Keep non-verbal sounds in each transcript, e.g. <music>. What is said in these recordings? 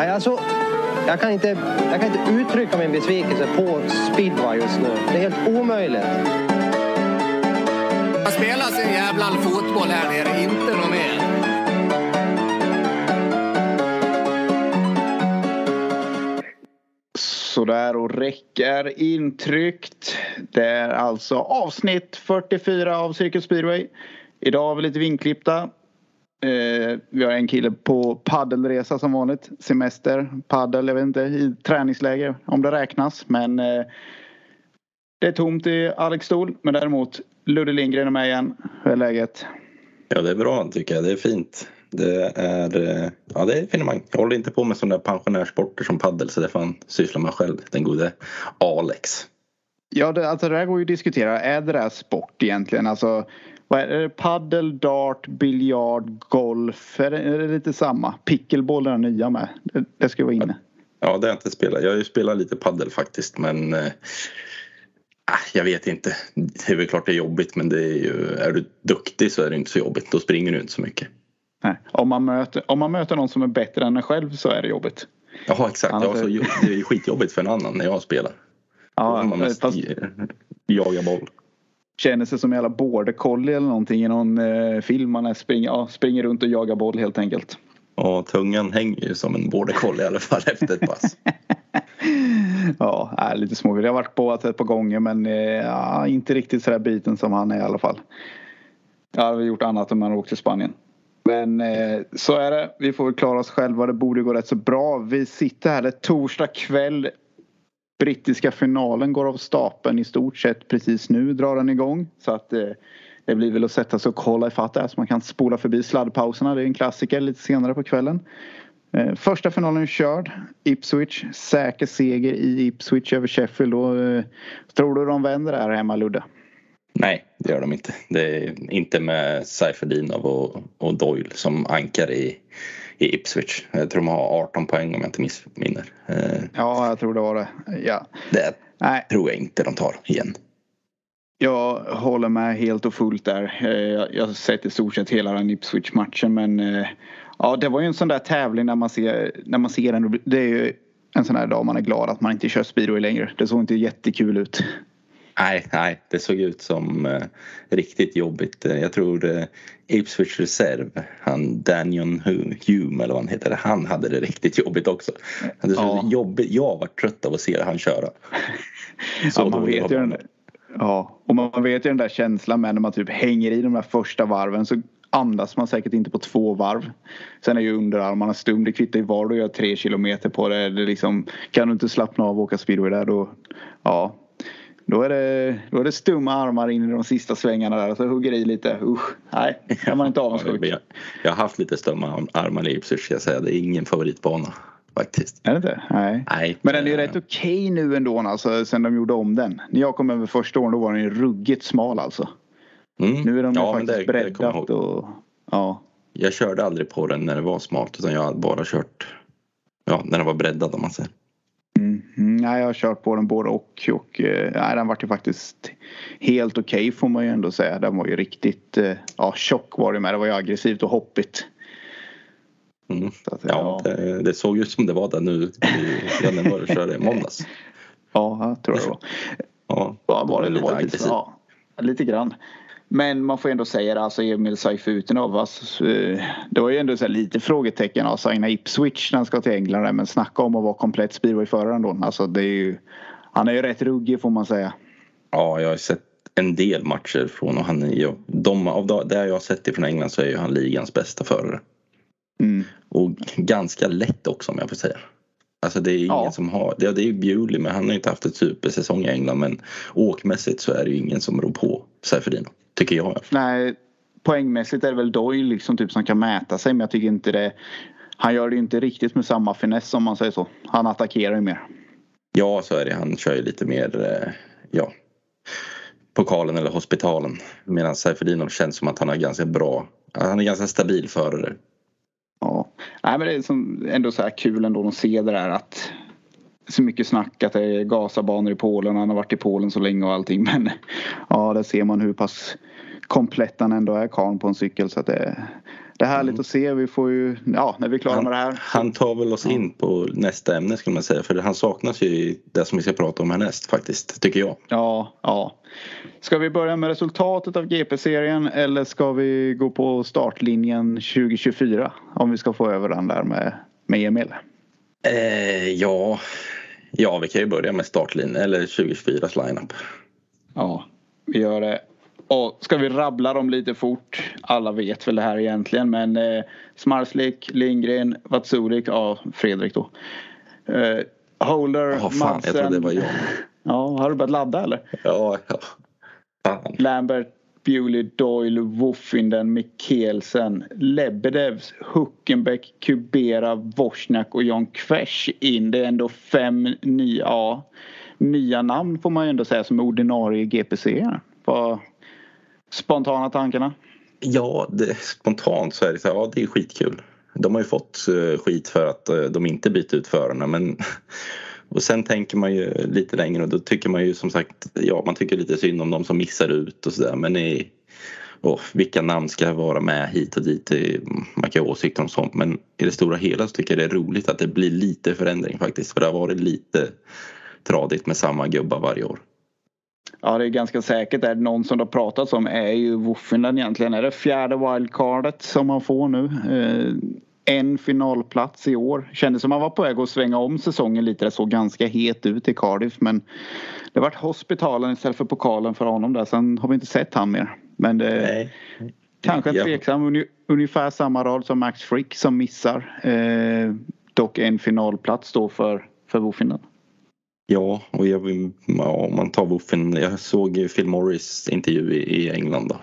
Nej, alltså, jag, kan inte, jag kan inte uttrycka min besvikelse på speedway just nu. Det är helt omöjligt. Man spelar sin jävla fotboll här nere, inte något mer. Sådär och räcker intryckt. Det är alltså avsnitt 44 av Cirkus Speedway. Idag har vi lite vinklippta. Eh, vi har en kille på paddelresa som vanligt. Semester, paddel, jag vet inte, i träningsläger om det räknas. Men eh, det är tomt i Alex stol. Men däremot Ludde Lindgren är med igen. Hur är läget? Ja det är bra tycker jag. Det är fint. Det är, eh, ja, det är finemang. Jag håller inte på med sådana pensionärssporter som paddel så det får han syssla med själv. Den gode Alex. Ja, det, alltså det här går ju att diskutera. Är det där sport egentligen? Alltså, vad är det? Paddel, dart, biljard, golf? Är det, är det lite samma? Pickleball är den nya med. Det, det ska vara inne. Ja, det har jag inte spelat. Jag har ju spelat lite paddel faktiskt men eh, jag vet inte. Det är väl klart det är jobbigt men det är ju, är du duktig så är det inte så jobbigt. Då springer du inte så mycket. Nej. Om, man möter, om man möter någon som är bättre än en själv så är det jobbigt. Ja exakt. Ja, så, det är skitjobbigt för en annan när jag spelar. Ja, man mest fast... jaga boll. Känner sig som en jävla border collie eller någonting i någon eh, film. Man springer, ja, springer runt och jagar boll helt enkelt. Ja, tungan hänger ju som en border collie i alla fall <laughs> efter ett pass. <laughs> ja, är lite småvill. Jag har varit på ett par gånger men eh, ja, inte riktigt sådär biten som han är i alla fall. Jag har gjort annat om man åkt till Spanien. Men eh, så är det. Vi får väl klara oss själva. Det borde gå rätt så bra. Vi sitter här. Det är torsdag kväll. Brittiska finalen går av stapeln i stort sett precis nu drar den igång. Så att eh, det blir väl att sätta sig och kolla ifatt där så man kan spola förbi sladdpauserna. Det är en klassiker lite senare på kvällen. Eh, första finalen är körd. Ipswich. Säker seger i Ipswich över Sheffield. Och, eh, tror du de vänder här hemma Ludde? Nej, det gör de inte. Det är inte med Seifedinov och, och Doyle som ankar i, i Ipswich. Jag tror de har 18 poäng om jag inte missminner. Eh, ja, jag tror det var det. Ja. Det Nej. tror jag inte de tar igen. Jag håller med helt och fullt där. Eh, jag har sett i stort sett hela den Ipswich-matchen men eh, ja, det var ju en sån där tävling när man ser, när man ser den. Det är ju en sån här dag man är glad att man inte kör speedway längre. Det såg inte jättekul ut. Nej, nej, det såg ut som eh, riktigt jobbigt. Eh, jag tror eh, Ipswich Reserve, han Daniel Hume eller vad han heter, han hade det riktigt jobbigt också. Det ja. jobbigt. Jag var trött av att se han köra. <laughs> Så ja, man vet ju den, ja, och man vet ju den där känslan med när man typ hänger i de där första varven så andas man säkert inte på två varv. Sen är ju underarmarna stum. Det kvittar ju var du gör tre kilometer på det. det liksom, kan du inte slappna av och åka speedway där då, ja, då är, det, då är det stumma armar in i de sista svängarna där så hugger i lite. Usch, nej, kan man inte avundsjuk. <laughs> jag, jag har haft lite stumma armar i Ipswich ska jag säga. Det är ingen favoritbana faktiskt. Är det inte? Nej. nej Men den är ju rätt okej okay nu ändå alltså sen de gjorde om den. När jag kom över första året då var den ju ruggigt smal alltså. Mm. Nu är de ja, faktiskt breddat och ja. Jag körde aldrig på den när det var smalt utan jag har bara kört ja, när den var breddad om man säger. Nej, jag har kört på den både och. och eh, nej, den vart ju faktiskt helt okej okay, får man ju ändå säga. Den var ju riktigt eh, ja, tjock var det med. Det var ju aggressivt och hoppigt. Mm. Att, ja, ja. Det, det, såg ut som det var där nu när den började köra i måndags. Ja, jag tror det var. Ja, var det, det lite aggressivt. Ja, lite grann. Men man får ändå säga det, alltså Emil Saifutinov. Alltså, eh, det var ju ändå så lite frågetecken att signa Ipswich när han ska till England. Men snacka om att vara komplett speedwayförare ändå. Alltså, det är ju, han är ju rätt ruggig får man säga. Ja, jag har sett en del matcher från och han är ju, de, av det jag har sett ifrån England så är ju han ligans bästa förare. Mm. Och ganska lätt också om jag får säga. Alltså det är ingen ja. som har, det, det är ju Bewley men han har ju inte haft en supersäsong i England men åkmässigt så är det ju ingen som rår på Seifedino. Tycker jag. Nej, poängmässigt är det väl Doyle liksom typ som kan mäta sig men jag tycker inte det. Han gör det ju inte riktigt med samma finess om man säger så. Han attackerar ju mer. Ja, så är det. Han kör ju lite mer, eh, ja, pokalen eller hospitalen. Medan Seifedinov känns som att han är ganska bra. Han är ganska stabil förare. Ja, nej men det är som ändå så här kul ändå att se det där att så mycket snack att det är gasabanor i Polen. Han har varit i Polen så länge och allting. <laughs> Men ja, där ser man hur pass komplett han ändå är karln på en cykel. Så att det, det är härligt mm. att se. Vi får ju, ja, när vi är klara han, med det här. Han tar väl oss in på nästa ämne skulle man säga. För han saknas ju i det som vi ska prata om härnäst faktiskt, tycker jag. Ja, ja. Ska vi börja med resultatet av GP-serien eller ska vi gå på startlinjen 2024? Om vi ska få över den där med, med Emil. Eh, ja, ja, vi kan ju börja med startlinjen eller 2024s lineup. Ja, vi gör det. Och ska vi rabbla dem lite fort? Alla vet väl det här egentligen men eh, Smarslik, Lindgren, Vatsurik, ja Fredrik då. Eh, Holder, oh, fan, Madsen. Jag trodde det var jag. <laughs> Ja, har du börjat ladda eller? Ja, ja. Fan. Lambert, Bewley, Doyle, Woffinden, Mikkelsen, Lebedevs, Huckenbeck, Kubera, Vosniak och John Kvesch in. Det är ändå fem nya, ja, nya namn får man ju ändå säga som är ordinarie GPC. Vad spontana tankarna? Ja, det, spontant så är det så här, ja det är skitkul. De har ju fått eh, skit för att eh, de inte byter ut förarna men och sen tänker man ju lite längre och då tycker man ju som sagt, ja man tycker lite synd om de som missar ut och sådär men i, oh, vilka namn ska vara med hit och dit? Man kan ha åsikter om sånt men i det stora hela så tycker jag det är roligt att det blir lite förändring faktiskt för det har varit lite tradigt med samma gubbar varje år. Ja det är ganska säkert. Är det någon som det har pratats om är ju Woffinden egentligen. Är det fjärde wildcardet som man får nu? Eh, en finalplats i år. Kändes som man var på väg att svänga om säsongen lite. Det såg ganska het ut i Cardiff men det vart hospitalen istället för pokalen för honom där. Sen har vi inte sett han mer. Men det är kanske en tveksam. Ja. Ungefär samma rad som Max Frick som missar. Eh, dock en finalplats då för, för Wofinden. Ja, och jag, ja, om man tar Woffen. Jag såg Phil Morris intervju i, i England då.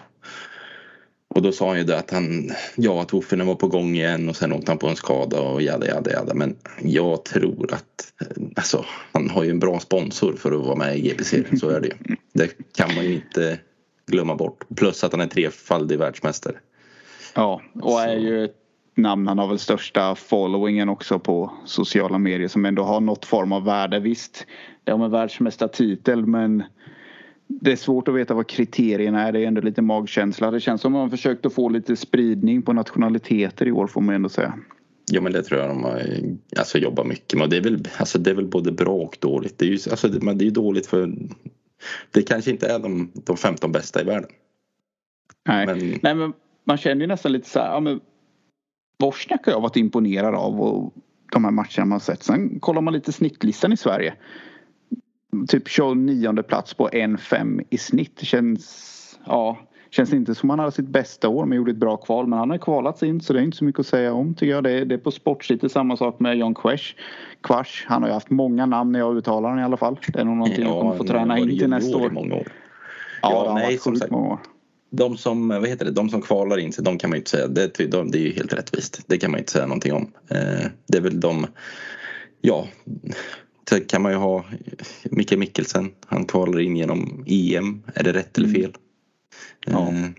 Och då sa han ju det att han, ja att Woffinen var på gång igen och sen åkte han på en skada och jada jada jada. Men jag tror att, alltså han har ju en bra sponsor för att vara med i GP-serien, så är det ju. Det kan man ju inte glömma bort. Plus att han är trefaldig världsmästare. Ja, och är ju ett namn. Han har väl största followingen också på sociala medier som ändå har något form av värde. Visst, det har en världsmästartitel men det är svårt att veta vad kriterierna är. Det är ändå lite magkänsla. Det känns som att man försökt att få lite spridning på nationaliteter i år får man ändå säga. Ja men det tror jag de har alltså, jobbat mycket med. Det är, väl, alltså, det är väl både bra och dåligt. Det är ju alltså, det, det är dåligt för det kanske inte är de, de 15 bästa i världen. Nej, men, Nej, men man känner ju nästan lite så här. Ja, men Wozniak har jag varit imponerad av och de här matcherna man sett. Sen kollar man lite snittlistan i Sverige. Typ 29 plats på 1-5 i snitt. Känns, ja, känns inte som han hade sitt bästa år men gjorde ett bra kval. Men han har kvalat in så det är inte så mycket att säga om tycker jag. Det är, det är på sportsidan samma sak med John Quash. Quash. Han har ju haft många namn när jag uttalar den i alla fall. Det är nog någonting ja, jag kommer få träna in till nästa år. Många år. Ja, ja nej, som sagt. Många år de som, vad heter det, de som kvalar in sig, de kan man ju inte säga, det, de, det är ju helt rättvist. Det kan man ju inte säga någonting om. Eh, det är väl de, ja, kan man ju ha Micke Mikkelsen, han kvalar in genom EM. Är det rätt eller mm. fel? Ja. Eh,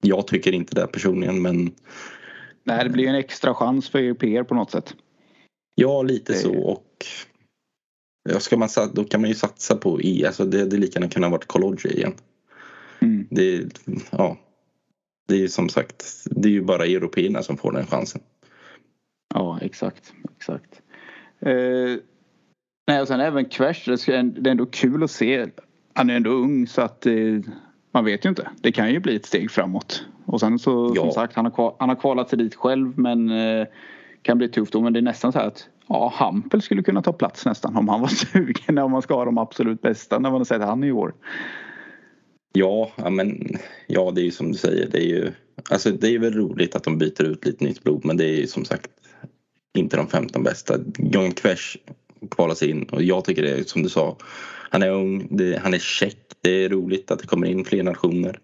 jag tycker inte det personligen men Nej, det blir en extra chans för europeer på något sätt. Ja, lite så och ja, ska man, då kan man ju satsa på E. Alltså det, det lika gärna kunna varit College igen. Mm. Det, ja, det är ju som sagt, det är ju bara européerna som får den chansen. Ja, exakt. exakt. Eh, nej, och sen även Kvash, det är ändå kul att se. Han är ändå ung så att eh, man vet ju inte. Det kan ju bli ett steg framåt. Och sen så ja. som sagt, han har, han har kvalat sig dit själv men eh, kan bli tufft då. Men det är nästan så här att ja, Hampel skulle kunna ta plats nästan om han var <laughs> sugen. Om man ska ha de absolut bästa när man har sett han i år. Ja, men ja, det är ju som du säger. Det är ju alltså, det är väl roligt att de byter ut lite nytt blod, men det är ju som sagt inte de 15 bästa. John Kvesh kvalas in och jag tycker det är som du sa. Han är ung, det, han är check. Det är roligt att det kommer in fler nationer.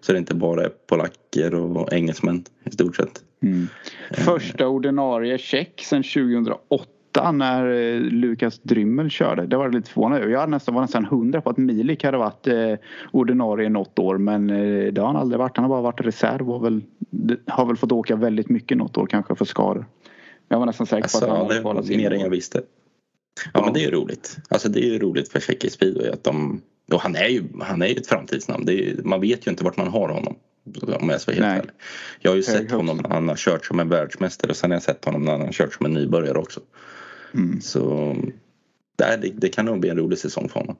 Så det inte bara är polacker och engelsmän i stort sett. Mm. Första ordinarie check sedan 2008 åtta när eh, Lukas Drymmel körde. Det var lite förvånande. Jag nästan, var nästan hundra på att Milik hade varit eh, ordinarie något år men eh, det har han aldrig varit. Han har bara varit reserv och väl, har väl fått åka väldigt mycket något år kanske för skador. Jag var nästan säker på alltså, att han hade kvalat in. Mer än jag visste. Ja, men det är roligt. Alltså det är ju roligt för Tjeckien Speedway att de och han är ju, han är ju ett framtidsnamn. Är, man vet ju inte vart man har honom. Om jag ska vara helt ärlig. Jag har ju Hög sett honom när han har kört som en världsmästare och sen har jag sett honom när han har kört som en nybörjare också. Mm. Så det, det kan nog bli en rolig säsong för honom.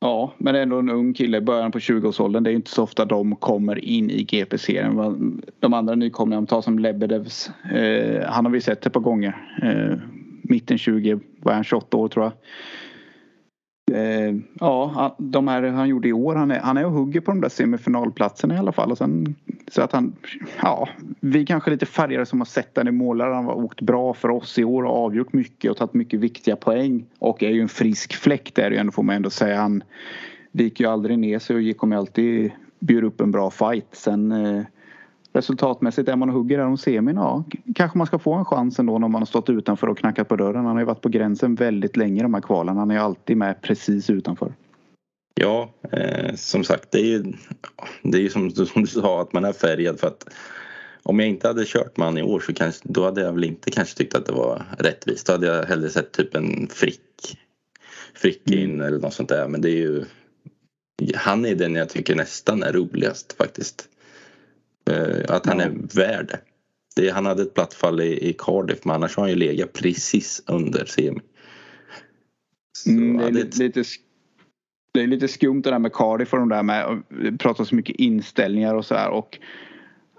Ja, men ändå en ung kille i början på 20-årsåldern. Det är ju inte så ofta de kommer in i GP-serien. De andra nykomlingarna, tar som Lebedevs. Eh, han har vi sett ett par gånger. Eh, mitten 20, var han 28 år tror jag. Eh, ja, de här han gjorde i år. Han är, han är och hugger på de där semifinalplatserna i alla fall. Och sen, så att han, ja, vi kanske är lite färgade som har sett den i målare. Han har åkt bra för oss i år och avgjort mycket och tagit mycket viktiga poäng. Och är ju en frisk fläkt där ändå får man ändå säga. Han viker ju aldrig ner sig och kommer alltid bjuda upp en bra fight. Sen eh, resultatmässigt är man och hugger där om semin, ja kanske man ska få en chans ändå när man har stått utanför och knackat på dörren. Han har ju varit på gränsen väldigt länge de här kvalen. Han är ju alltid med precis utanför. Ja, eh, som sagt det är ju, det är ju som, <laughs> som du sa att man är färgad för att om jag inte hade kört med han i år så kanske, då hade jag väl inte kanske tyckt att det var rättvist. Då hade jag hellre sett typ en Frick, frick in eller något sånt där. Men det är ju han är den jag tycker nästan är roligast faktiskt. Eh, att han är värd det. det. Han hade ett platt fall i, i Cardiff men annars har han ju legat precis under semi. Mm, det, är lite, lite, det är lite skumt det där med Cardiff och de där med att prata så mycket inställningar och så här. Och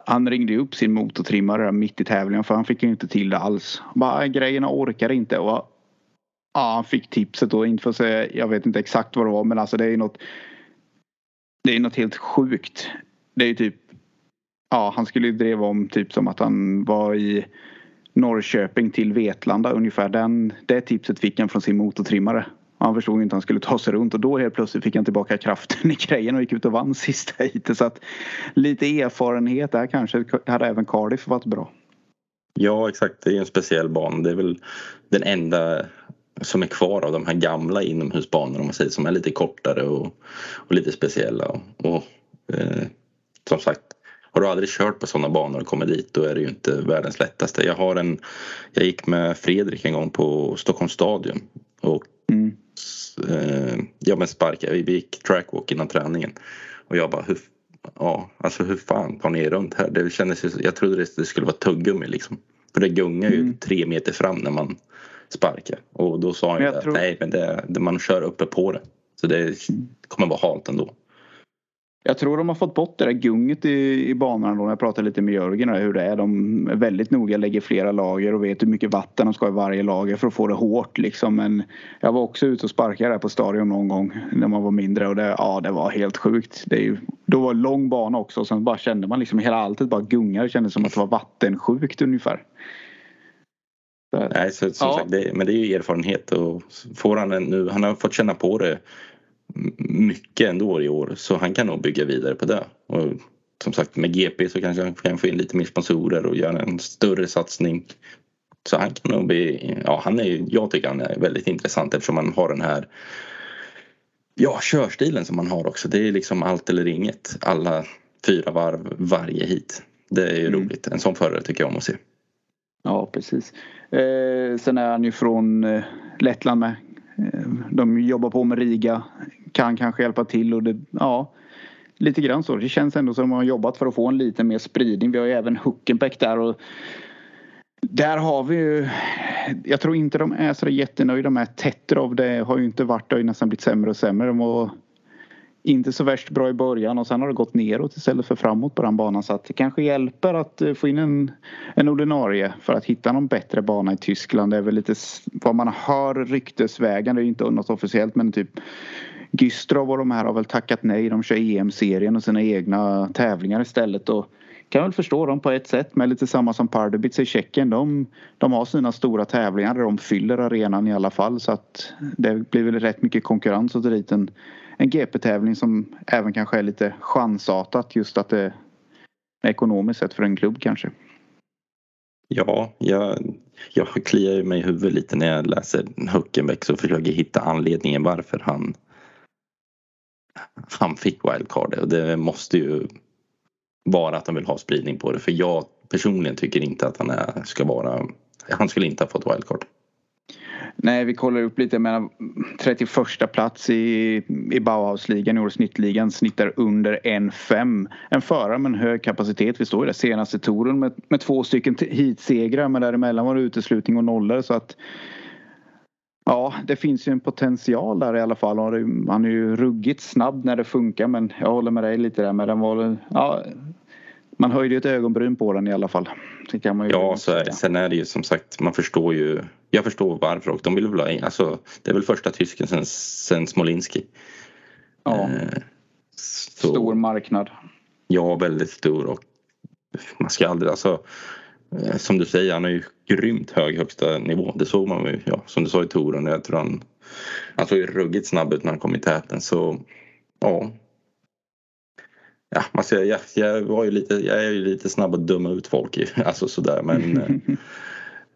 han ringde upp sin motortrimmare mitt i tävlingen för han fick ju inte till det alls. Bara grejerna orkar inte och ja, han fick tipset då. Inte för att säga, jag vet inte exakt vad det var men alltså det är något. Det är något helt sjukt. Det är ju typ. Ja, han skulle ju driva om typ som att han var i Norrköping till Vetlanda ungefär. Den, det tipset fick han från sin motortrimmare. Han förstod inte att han skulle ta sig runt och då helt plötsligt fick han tillbaka kraften i grejen och gick ut och vann sista heatet. Så att lite erfarenhet där kanske hade även Cardiff varit bra. Ja exakt, det är en speciell bana. Det är väl den enda som är kvar av de här gamla inomhusbanorna om man säger som är lite kortare och, och lite speciella. Och, och eh, som sagt, har du aldrig kört på sådana banor och kommit dit då är det ju inte världens lättaste. Jag har en, jag gick med Fredrik en gång på Stockholms stadion och Mm. eh, ja men sparkade, vi gick trackwalk innan träningen och jag bara hur, ja alltså hur fan tar ni er runt här? Det kändes jag trodde det, det skulle vara tuggummi liksom. För det gungar ju Mm. tre meter fram när man sparkar och då sa han ju att tror- nej men det, det, man kör uppe på det. Så det kommer vara halt ändå. Jag tror de har fått bort det där gunget i, i banan då. När jag pratade lite med Jörgen och hur det är. De är väldigt noga, lägger flera lager och vet hur mycket vatten de ska ha i varje lager för att få det hårt liksom. Men jag var också ute och sparkade där på stadion någon gång när man var mindre och det, ja, det var helt sjukt. Det är då var det lång bana också och sen bara kände man liksom hela alltet bara gungar. Det kändes som att det var vattensjukt ungefär. Nej, så, som Ja. sagt, det, men det är ju erfarenhet och får han en, nu, han har fått känna på det mycket ändå i år så han kan nog bygga vidare på det. Och som sagt med GP så kanske han kan få in lite mer sponsorer och göra en större satsning. Så han kan nog bli, ja han är ju- jag tycker han är väldigt intressant eftersom han har den här Ja, körstilen som man har också. Det är liksom allt eller inget. Alla fyra varv varje hit. Det är ju Mm. roligt. En sån förare tycker jag om att se. Ja, precis. Eh, sen är han ju från eh, Lettland med. Eh, de jobbar på med Riga. Kan kanske hjälpa till och det, ja. Lite grann så. Det känns ändå som att de har jobbat för att få en lite mer spridning. Vi har ju även Huckenbeck där och där har vi ju Jag tror inte de är så jättenöjda med Tetrov. Det har ju inte varit, det har ju nästan blivit sämre och sämre. De var inte så värst bra i början och sen har det gått neråt istället för framåt på den banan. Så att det kanske hjälper att eh, få in en, en ordinarie för att hitta någon bättre bana i Tyskland. Det är väl lite vad man hör ryktesvägen. Det är ju inte något officiellt men typ Gystrov och de här har väl tackat nej. De kör EM-serien och sina egna tävlingar istället. Och kan väl förstå dem på ett sätt men lite samma som Pardubice i Tjeckien. De, de har sina stora tävlingar där de fyller arenan i alla fall så att det blir väl rätt mycket konkurrens och dit en, en GP-tävling som även kanske är lite chansartat just att det är ekonomiskt sett för en klubb kanske. Ja, jag, jag kliar mig i huvudet lite när jag läser Huckenbeck och försöker hitta anledningen varför han han fick wildcard och det måste ju vara att han vill ha spridning på det för jag personligen tycker inte att han är, ska vara han skulle inte ha fått wildcard. Nej, vi kollar upp lite. Jag menar, 31 plats i, i Bauhausligan i år, snittligan, snittar under 1,5. En förare med en hög kapacitet. Vi står i den senaste touren med, med två stycken heatsegrar men däremellan var det uteslutning och nollor så att Ja, det finns ju en potential där i alla fall. Han är ju ruggigt snabb när det funkar men jag håller med dig lite där Men den var ja, man höjde ett ögonbryn på den i alla fall. Det kan man ju ja, så är, sen är det ju som sagt, man förstår ju. Jag förstår varför och de vill väl ha in, alltså det är väl första tysken sen, sen Smolinski. Ja. Eh, stor marknad. Ja, väldigt stor och man ska aldrig, alltså eh, som du säger, han har ju grymt hög högsta nivå. Det såg man ju, ja, som du sa i touren. Jag tror han, han såg ju ruggigt snabb ut när han kom i täten så ja, ja, man ser, jag, jag, var ju lite, jag är ju lite snabb att döma ut folk. <laughs> Alltså sådär men <laughs>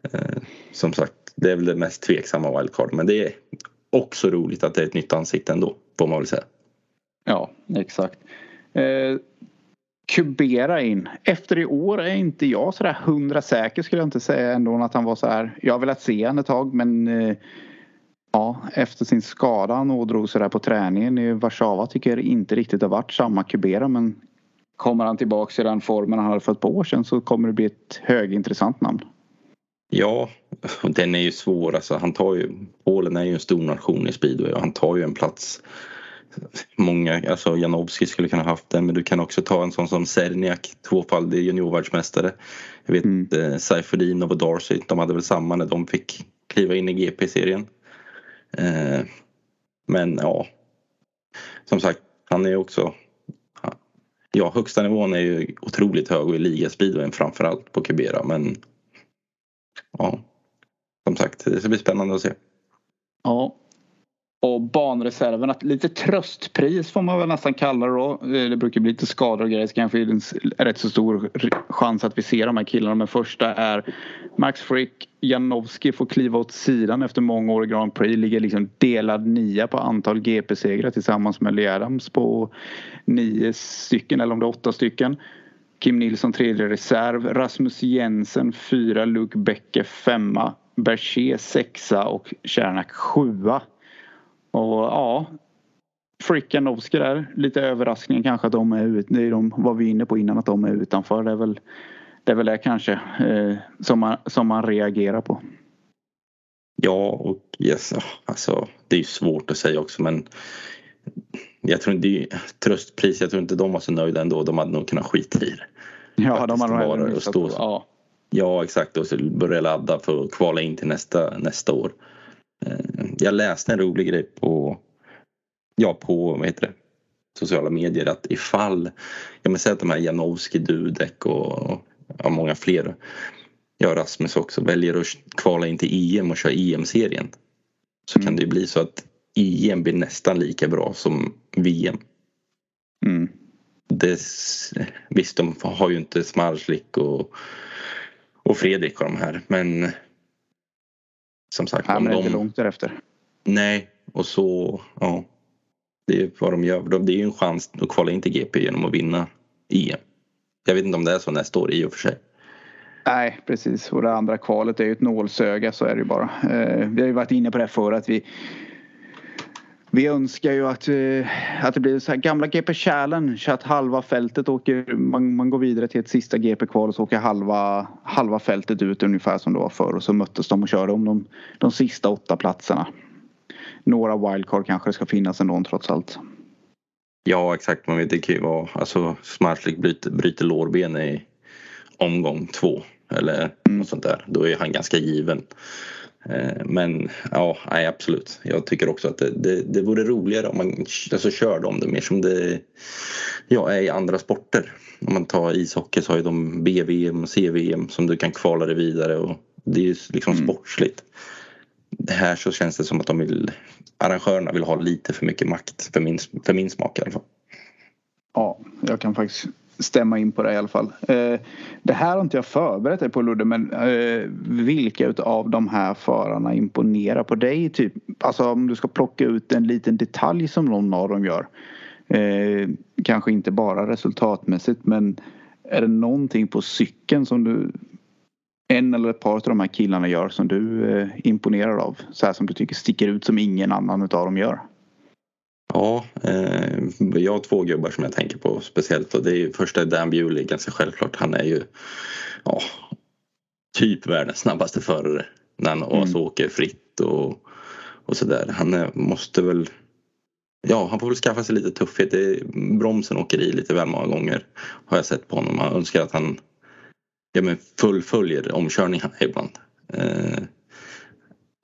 eh, eh, som sagt det är väl det mest tveksamma wildcard. Men det är också roligt att det är ett nytt ansikte ändå får man väl säga. Ja exakt. Eh, Kubera in. Efter i år är inte jag sådär hundra säker skulle jag inte säga ändå att han var så här. Jag har velat se honom ett tag men eh, Ja, efter sin skada han ådrog sig där på träningen i Warszawa tycker jag inte riktigt har varit samma Kubera men kommer han tillbaks i den formen han hade för ett par år sedan så kommer det bli ett högintressant namn. Ja, <laughs> den är ju svår. Alltså, han tar ju, Polen är ju en stor nation i speedway och han tar ju en plats. Många, alltså Janowski skulle kunna haft den men du kan också ta en sån som Serniak, tvåfaldig juniorvärldsmästare. Jag vet mm. eh, Seifelin och Darcy, de hade väl samma när de fick kliva in i GP-serien. Eh, men ja, som sagt, han är ju också Ja, högsta nivån är ju otroligt hög och i ligaspeedwayen framförallt på Kubera men ja, som sagt, det ska bli spännande att se. Ja, och banreserven, lite tröstpris får man väl nästan kalla det då. Eh, det brukar bli lite skador och grejer så kanske det är rätt så stor chans att vi ser de här killarna. Men första är Max Frick, Janowski får kliva åt sidan efter många år i Grand Prix. Ligger liksom delad nia på antal GP-segrar tillsammans med Lee Adams på nio stycken eller om det är åtta stycken. Kim Nilsson tredje reserv. Rasmus Jensen fyra. Luke Becker femma. Berger sexa och Cernak sjua. Och ja, Frickanowski där. Lite överraskning kanske att de är ute. Det är de var vi inne på innan att de är utanför. Det är väl det, är väl det kanske eh, som, man, som man reagerar på. Ja och yes, alltså det är ju svårt att säga också men jag tror det är tröstpris. Jag tror inte de var så nöjda ändå. De hade nog kunnat skita i det. Ja, de hade nog hellre stå, ja. ja, exakt. Och så börja ladda för att kvala in till nästa, nästa år. Eh, jag läste en rolig grej på, ja, på vad heter det, sociala medier att ifall, jag säg att de här Janowski, Dudek och ja, många fler, ja Rasmus också, väljer att kvala in till EM och köra EM-serien. Så mm. kan det ju bli så att EM blir nästan lika bra som VM. Mm. Det, visst, de har ju inte Smarslik och, och Fredrik och de här men som sagt. Han är de, inte långt därefter. Nej, och så, ja. Det är vad de gör. Det är ju en chans att kvala in till GP genom att vinna EM. Jag vet inte om det är så nästa år i och för sig. Nej precis och det andra kvalet är ju ett nålsöga så är det ju bara. Eh, vi har ju varit inne på det förr att vi vi önskar ju att, eh, att det blir så här gamla GP Challenge att halva fältet åker, man, man går vidare till ett sista GP-kval och så åker halva, halva fältet ut ungefär som det var förr och så möttes de och körde om de, de sista åtta platserna. Några wildcard kanske ska finnas ändå trots allt. Ja exakt, man vet det kan ju vara alltså Smarslik bryter, bryter lårben i omgång två eller mm. något sånt där. Då är han ganska given. Eh, men ja, nej, absolut. Jag tycker också att det, det, det vore roligare om man alltså, körde om det mer som det ja, är i andra sporter. Om man tar ishockey så har ju de BVM och CVM som du kan kvala dig vidare och det är ju liksom mm. sportsligt. Det här så känns det som att de vill arrangörerna vill ha lite för mycket makt för min, för min smak i alla fall. Ja, jag kan faktiskt stämma in på det i alla fall. Eh, det här har inte jag förberett dig på Ludde men eh, vilka av de här förarna imponerar på dig? Typ? Alltså om du ska plocka ut en liten detalj som någon av dem gör. Eh, kanske inte bara resultatmässigt men är det någonting på cykeln som du en eller ett par av de här killarna gör som du imponerar av? Så här som du tycker sticker ut som ingen annan utav dem gör? Ja, eh, jag har två gubbar som jag tänker på speciellt och det är ju första är Dan Bewley, ganska självklart. Han är ju ja, typ världens snabbaste förare när han mm. alltså åker fritt och, och sådär. Han är, måste väl Ja, han får väl skaffa sig lite tuffhet. Det, bromsen åker i lite väl många gånger har jag sett på honom. Man önskar att han ja, men fullföljer omkörningarna ibland. Eh,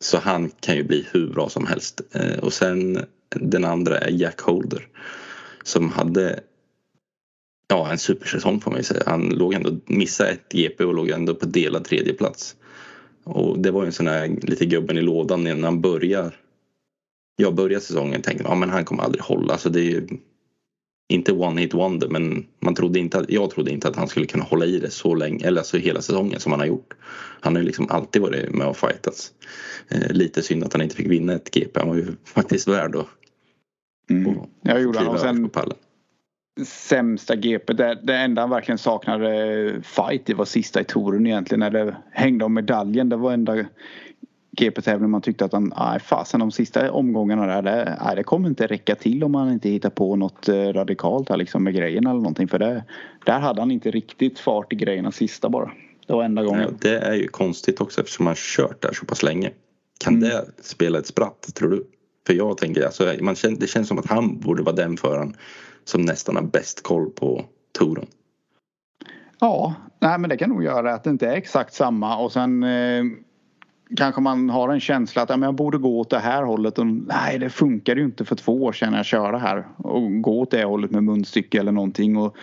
så han kan ju bli hur bra som helst. Eh, och sen den andra är Jack Holder som hade ja, en supersäsong får man ju säga. Han låg ändå, missade ett GP och låg ändå på delad tredje plats. Och det var ju en sån här lite gubben i lådan när han börjar. Jag började säsongen och tänkte att men han kommer aldrig hålla. Så det är ju inte one hit wonder men man trodde inte, jag trodde inte att han skulle kunna hålla i det så länge, eller alltså hela säsongen som han har gjort. Han har ju liksom alltid varit med och fightats. Eh, lite synd att han inte fick vinna ett GP, han var ju <laughs> faktiskt värd att mm. Jag gjorde han och sen sämsta GP, det, det enda han verkligen saknade fight det var sista i touren egentligen när det hängde om medaljen. Det var enda GP-tävling man tyckte att han, nej fasen de sista omgångarna där, det, nej, det kommer inte räcka till om man inte hittar på något eh, radikalt här liksom med grejerna eller någonting för det, där hade han inte riktigt fart i grejerna sista bara. Det var enda gången. Ja, det är ju konstigt också eftersom han kört där så pass länge. Kan mm. det spela ett spratt tror du? För jag tänker alltså, man känner, det känns som att han borde vara den föraren som nästan har bäst koll på touren. Ja, nej men det kan nog göra att det inte är exakt samma och sen eh, kanske man har en känsla att ja, men jag borde gå åt det här hållet. Och, nej, det funkar ju inte för två år sedan jag körde här. Och gå åt det hållet med munstycke eller någonting. Och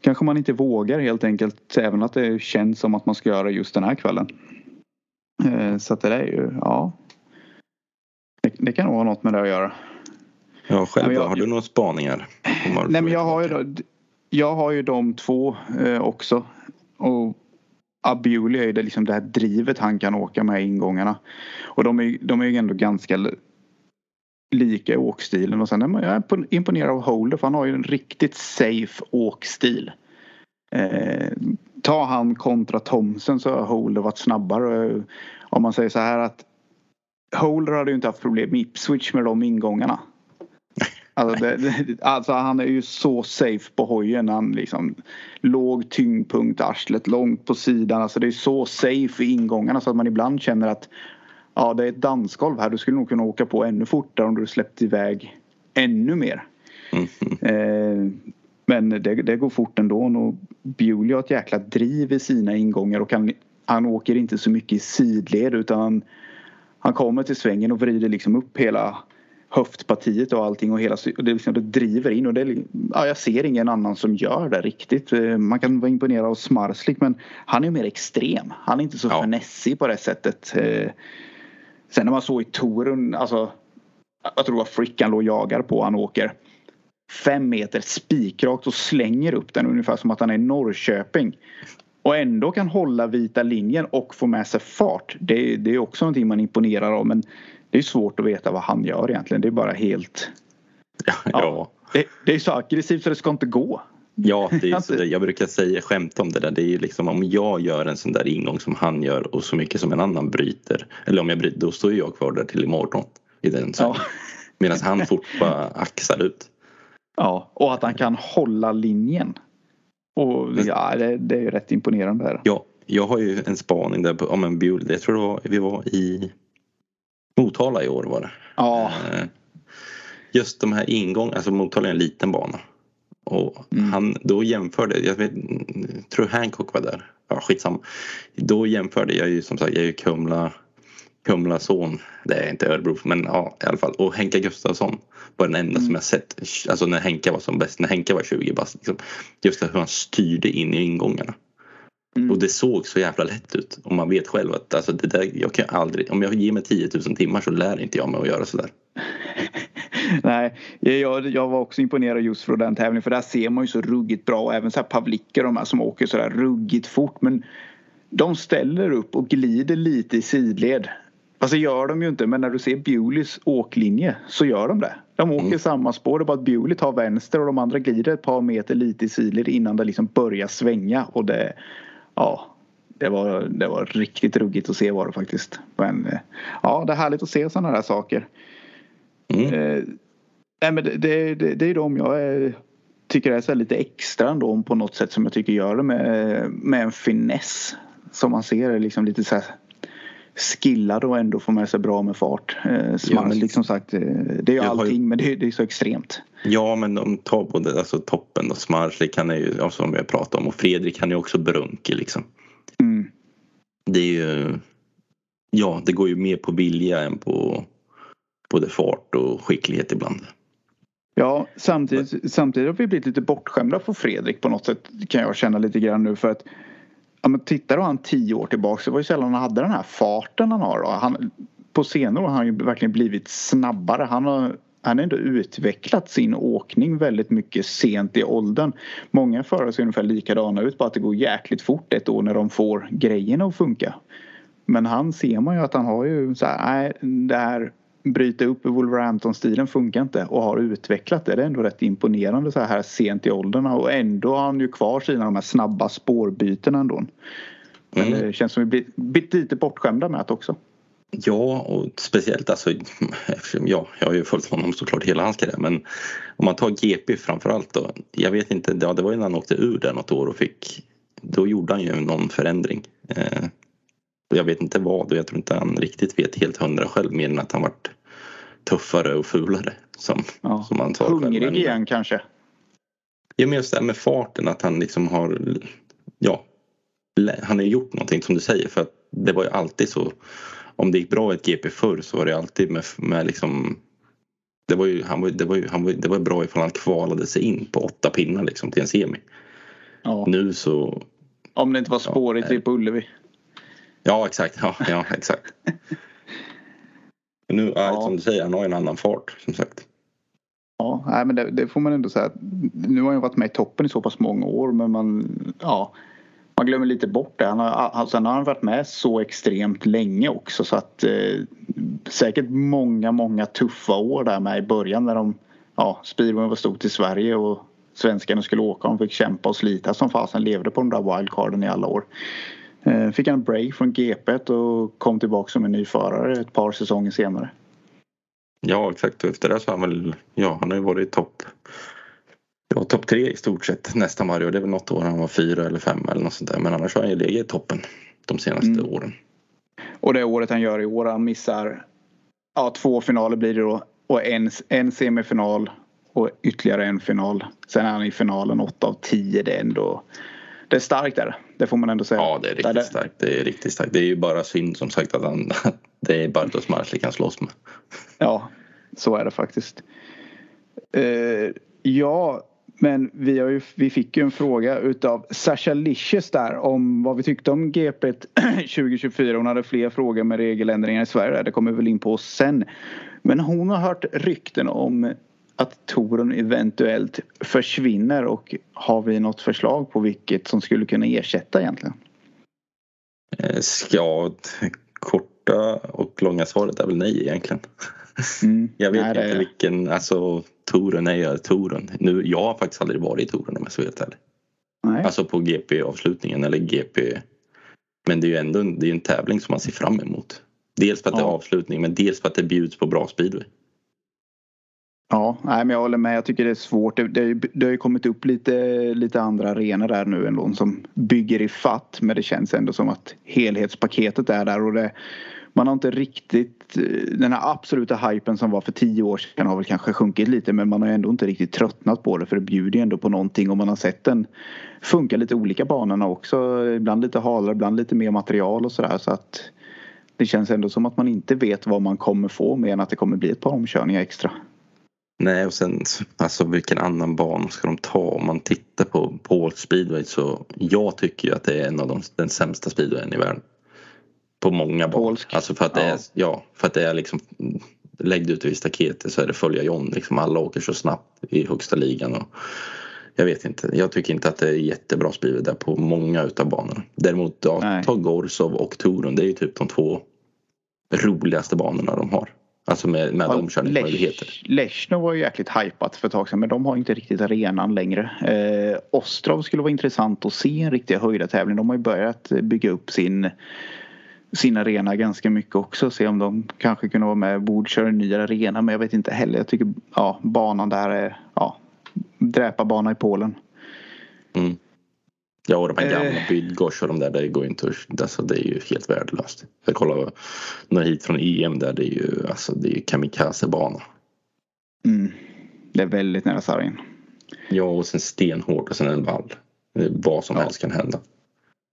kanske man inte vågar helt enkelt. Även att det känns som att man ska göra just den här kvällen. Eh, så att det är ju, ja. Det, det kan nog ha något med det att göra. Ja, själv jag, Har du några spaningar? Nej, men jag har ju, jag har ju de två eh, också. Och Abiuli är det, liksom det här drivet han kan åka med i ingångarna. Och de är, de är ju ändå ganska lika i åkstilen och sen är man, jag är imponerad av Holder för han har ju en riktigt safe åkstil. Eh, ta han kontra Thomsen så har Holder varit snabbare. Om man säger så här att Holder hade ju inte haft problem med Ipswich med de ingångarna. Alltså, det, alltså, han är ju så safe på hojen. Han liksom låg tyngdpunkt, arslet långt på sidan. Alltså det är så safe i ingångarna så att man ibland känner att ja, det är ett dansgolv här. Du skulle nog kunna åka på ännu fortare om du släppte iväg ännu mer. Mm. Eh, men det, det, går fort ändå. Och Bewley har ett jäkla driv i sina ingångar och han, han åker inte så mycket i sidled utan han, han kommer till svängen och vrider liksom upp hela höftpartiet och allting och hela och det, liksom, det driver in och det, ja, jag ser ingen annan som gör det riktigt. Eh, man kan vara imponerad av Smarslik men han är mer extrem. Han är inte så ja. finessig på det sättet. Eh, sen när man såg i touren, alltså jag tror det var Frickan låg och jagar på han åker fem meter spikrakt och slänger upp den ungefär som att han är i Norrköping. Och ändå kan hålla vita linjen och få med sig fart. Det, det är också någonting man imponerar av men det är svårt att veta vad han gör egentligen. Det är bara helt... Ja. ja. Det, det, är så aggressivt så det ska inte gå. Ja, det är <laughs> så det, jag brukar säga skämt om det där. Det är ju liksom om jag gör en sån där ingång som han gör och så mycket som en annan bryter. Eller om jag bryter, då står jag kvar där till imorgon. I den ja. Medan han fort bara <laughs> axar ut. Ja, och att han kan hålla linjen. Och ja, det, det är rätt imponerande. Här. Ja, jag har ju en spaning där om en bild. Jag tror det var, vi var i Motala i år var det. Ja. Eh, just de här ingångarna, alltså Motala är en liten bana. Och mm. han då jämförde, jag vet, tror Hancock var där. Ja skitsamma. Då jämförde jag ju som sagt, jag är ju Kumla Kumla son. Det är inte Örebro men ja i alla fall. Och Henka Gustafsson var den enda mm. som jag sett. Alltså när Henka var som bäst, när Henka var 20 bast. Liksom, just hur han styrde in i ingångarna. Mm. Och det såg så jävla lätt ut. Och man vet själv att alltså, det där, jag kan aldrig, om jag ger mig 10 000 timmar så lär inte jag mig att göra sådär. <laughs> Nej, jag, jag var också imponerad just för den tävlingen för där ser man ju så ruggigt bra och även så här Pavlicka de här som åker så där ruggigt fort men de ställer upp och glider lite i sidled. Fast det gör de ju inte men när du ser Bewleys åklinje så gör de det. De åker mm. samma spår, det är bara att Bewley tar vänster och de andra glider ett par meter lite i sidled innan det liksom börjar svänga och det ja, det var, det var riktigt ruggigt att se var det faktiskt. Men eh, ja, det är härligt att se sådana här saker. Mm. Eh, nej, men det, det, det, det är de jag är, tycker är så lite extra ändå på något sätt som jag tycker gör det med, med en finess. Som man ser liksom lite så här skillad och ändå få med sig bra med fart. Eh, Smarslik ja, som sagt, eh, det är ju allting ju... men det, det, är så extremt. Ja men de tar både alltså, toppen och Smarslik är ju, som har pratat om och Fredrik han är också brunkig liksom. Mm. Det är ju, ja det går ju mer på vilja än på både fart och skicklighet ibland. Ja, samtidigt, samtidigt har vi blivit lite bortskämda för Fredrik på något sätt kan jag känna lite grann nu för att ja, men tittar du han tio år tillbaka så var det sällan han hade den här farten han har. Han, på senare år har han ju verkligen blivit snabbare. Han har, han har ändå utvecklat sin åkning väldigt mycket sent i åldern. Många förare ser ungefär likadana ut bara att det går jäkligt fort ett år när de får grejerna att funka. Men han ser man ju att han har ju så här, nej det här bryta upp Wolverhampton-stilen funkar inte och har utvecklat det. Det är ändå rätt imponerande så här sent i åldern och ändå har han ju kvar sina de här snabba spårbytena ändå. Men mm. det känns som vi blir lite bortskämda med det också. Ja, och speciellt alltså, <laughs> ja, jag har ju följt honom såklart hela hans karriär men om man tar GP framförallt då. Jag vet inte, ja, det var ju när han åkte ur där något år och fick, då gjorde han ju någon förändring. Eh, jag vet inte vad och jag tror inte han riktigt vet helt hundra själv mer än att han varit tuffare och fulare. Som, ja. som han Hungrig själv. igen kanske? Ja men just det här med farten att han liksom har Ja Han har gjort någonting som du säger för att det var ju alltid så Om det gick bra i ett GP förr så var det alltid med, med liksom det var, ju, han var, det, var ju, han var, det var bra ifall han kvalade sig in på åtta pinnar liksom till en semi. Ja. Nu så... Om det inte var spårigt ja, på Ullevi. Ja exakt, ja, ja <laughs> exakt. nu, ja. som du säger, han har en annan fart som sagt. Ja, nej, men det, det, får man ändå säga. Nu har han varit med i toppen i så pass många år men man, ja, man glömmer lite bort det. Han har, sen har han varit med så extremt länge också så att eh, säkert många, många tuffa år där med i början när de, ja, speedway var stort i Sverige och svenskarna skulle åka. De fick kämpa och slita som fasen levde på de där wildcarden i alla år. Eh, fick han en break från GP och kom tillbaka som en ny förare ett par säsonger senare. Ja exakt och efter det så har han väl, ja han har ju varit topp Ja, topp tre i stort sett nästan varje år. Det är väl något år han var fyra eller fem eller något sånt där. Men annars har han ju legat i toppen de senaste mm. åren. Och det året han gör i år, han missar ja, två finaler blir det då. Och en, en semifinal och ytterligare en final. Sen är han i finalen 8 av 10. Det är ändå det är starkt där. Det får man ändå säga. Ja, det är riktigt det. starkt. Det är riktigt starkt. Det är ju bara synd som sagt att, han, <laughs> det är Bartos Marslik kan slåss med. Ja, så är det faktiskt. Uh, ja, men vi, har ju, vi fick ju en fråga utav Sasha Licious där om vad vi tyckte om GP 2024. <clears throat> Hon hade fler frågor med regeländringar i Sverige. Det kommer vi väl in på sen. Men hon har hört rykten om att Torun eventuellt försvinner och har vi något förslag på vilket som skulle kunna ersätta egentligen? Eh, ja, korta och långa svaret är väl nej egentligen. Mm, <laughs> jag vet nej, inte vilken, alltså Torun är ju Torun. Nu, jag har faktiskt aldrig varit i Torun om jag ska vara helt ärlig. Nej. Alltså på GP-avslutningen eller GP. Men det är ju ändå det är en tävling som man ser fram emot. Dels för att ja. det är avslutning men dels för att det bjuds på bra speedway. Ja, nej, men jag håller med. Jag tycker det är svårt. Det, det, det har ju kommit upp lite, lite andra arenor där nu ändå som bygger i fatt. Men det känns ändå som att helhetspaketet är där och det, man har inte riktigt eh, den här absoluta hypen som var för tio år sedan har väl kanske sjunkit lite men man har ändå inte riktigt tröttnat på det för det bjuder ju ändå på någonting och man har sett den funka lite olika banorna också. Ibland lite halare, ibland lite mer material och sådär så att det känns ändå som att man inte vet vad man kommer få mer än att det kommer bli ett par omkörningar extra. Nej och sen alltså vilken annan bana ska de ta? Om man tittar på Paul speedway så jag tycker ju att det är en av de, den sämsta speedwayen i världen. På många banor. Alltså för att det ja. är, ja, för att det är liksom lägg du ut vid staketet så är det följa John liksom alla åker så snabbt i högsta ligan och jag vet inte, jag tycker inte att det är jättebra speedway där på många utav banorna. Däremot ja, ta Gorsov och Torun, det är ju typ de två roligaste banorna de har. Alltså med, med Ja, omkörningsmöjligheter. Lechno var ju jäkligt hypat för ett tag sedan men de har inte riktigt arenan längre. Eh, Ostrov skulle vara intressant att se en riktig höjdartävling. De har ju börjat bygga upp sin, sin arena ganska mycket också. Se om de kanske kunde vara med och bordköra en ny arena men jag vet inte heller. Jag tycker ja, banan där är ja, dräparbana i Polen. Mm. Ja och de här gamla Eh. Bydgosz och de där, det går ju inte att, alltså det är ju helt värdelöst. Jag kollar några hit från EM där, det är ju alltså det är kamikazebana. Mm. Det är väldigt nära sargen. Ja och sen stenhårt och sen en vall. Är Vad som Ja. helst kan hända.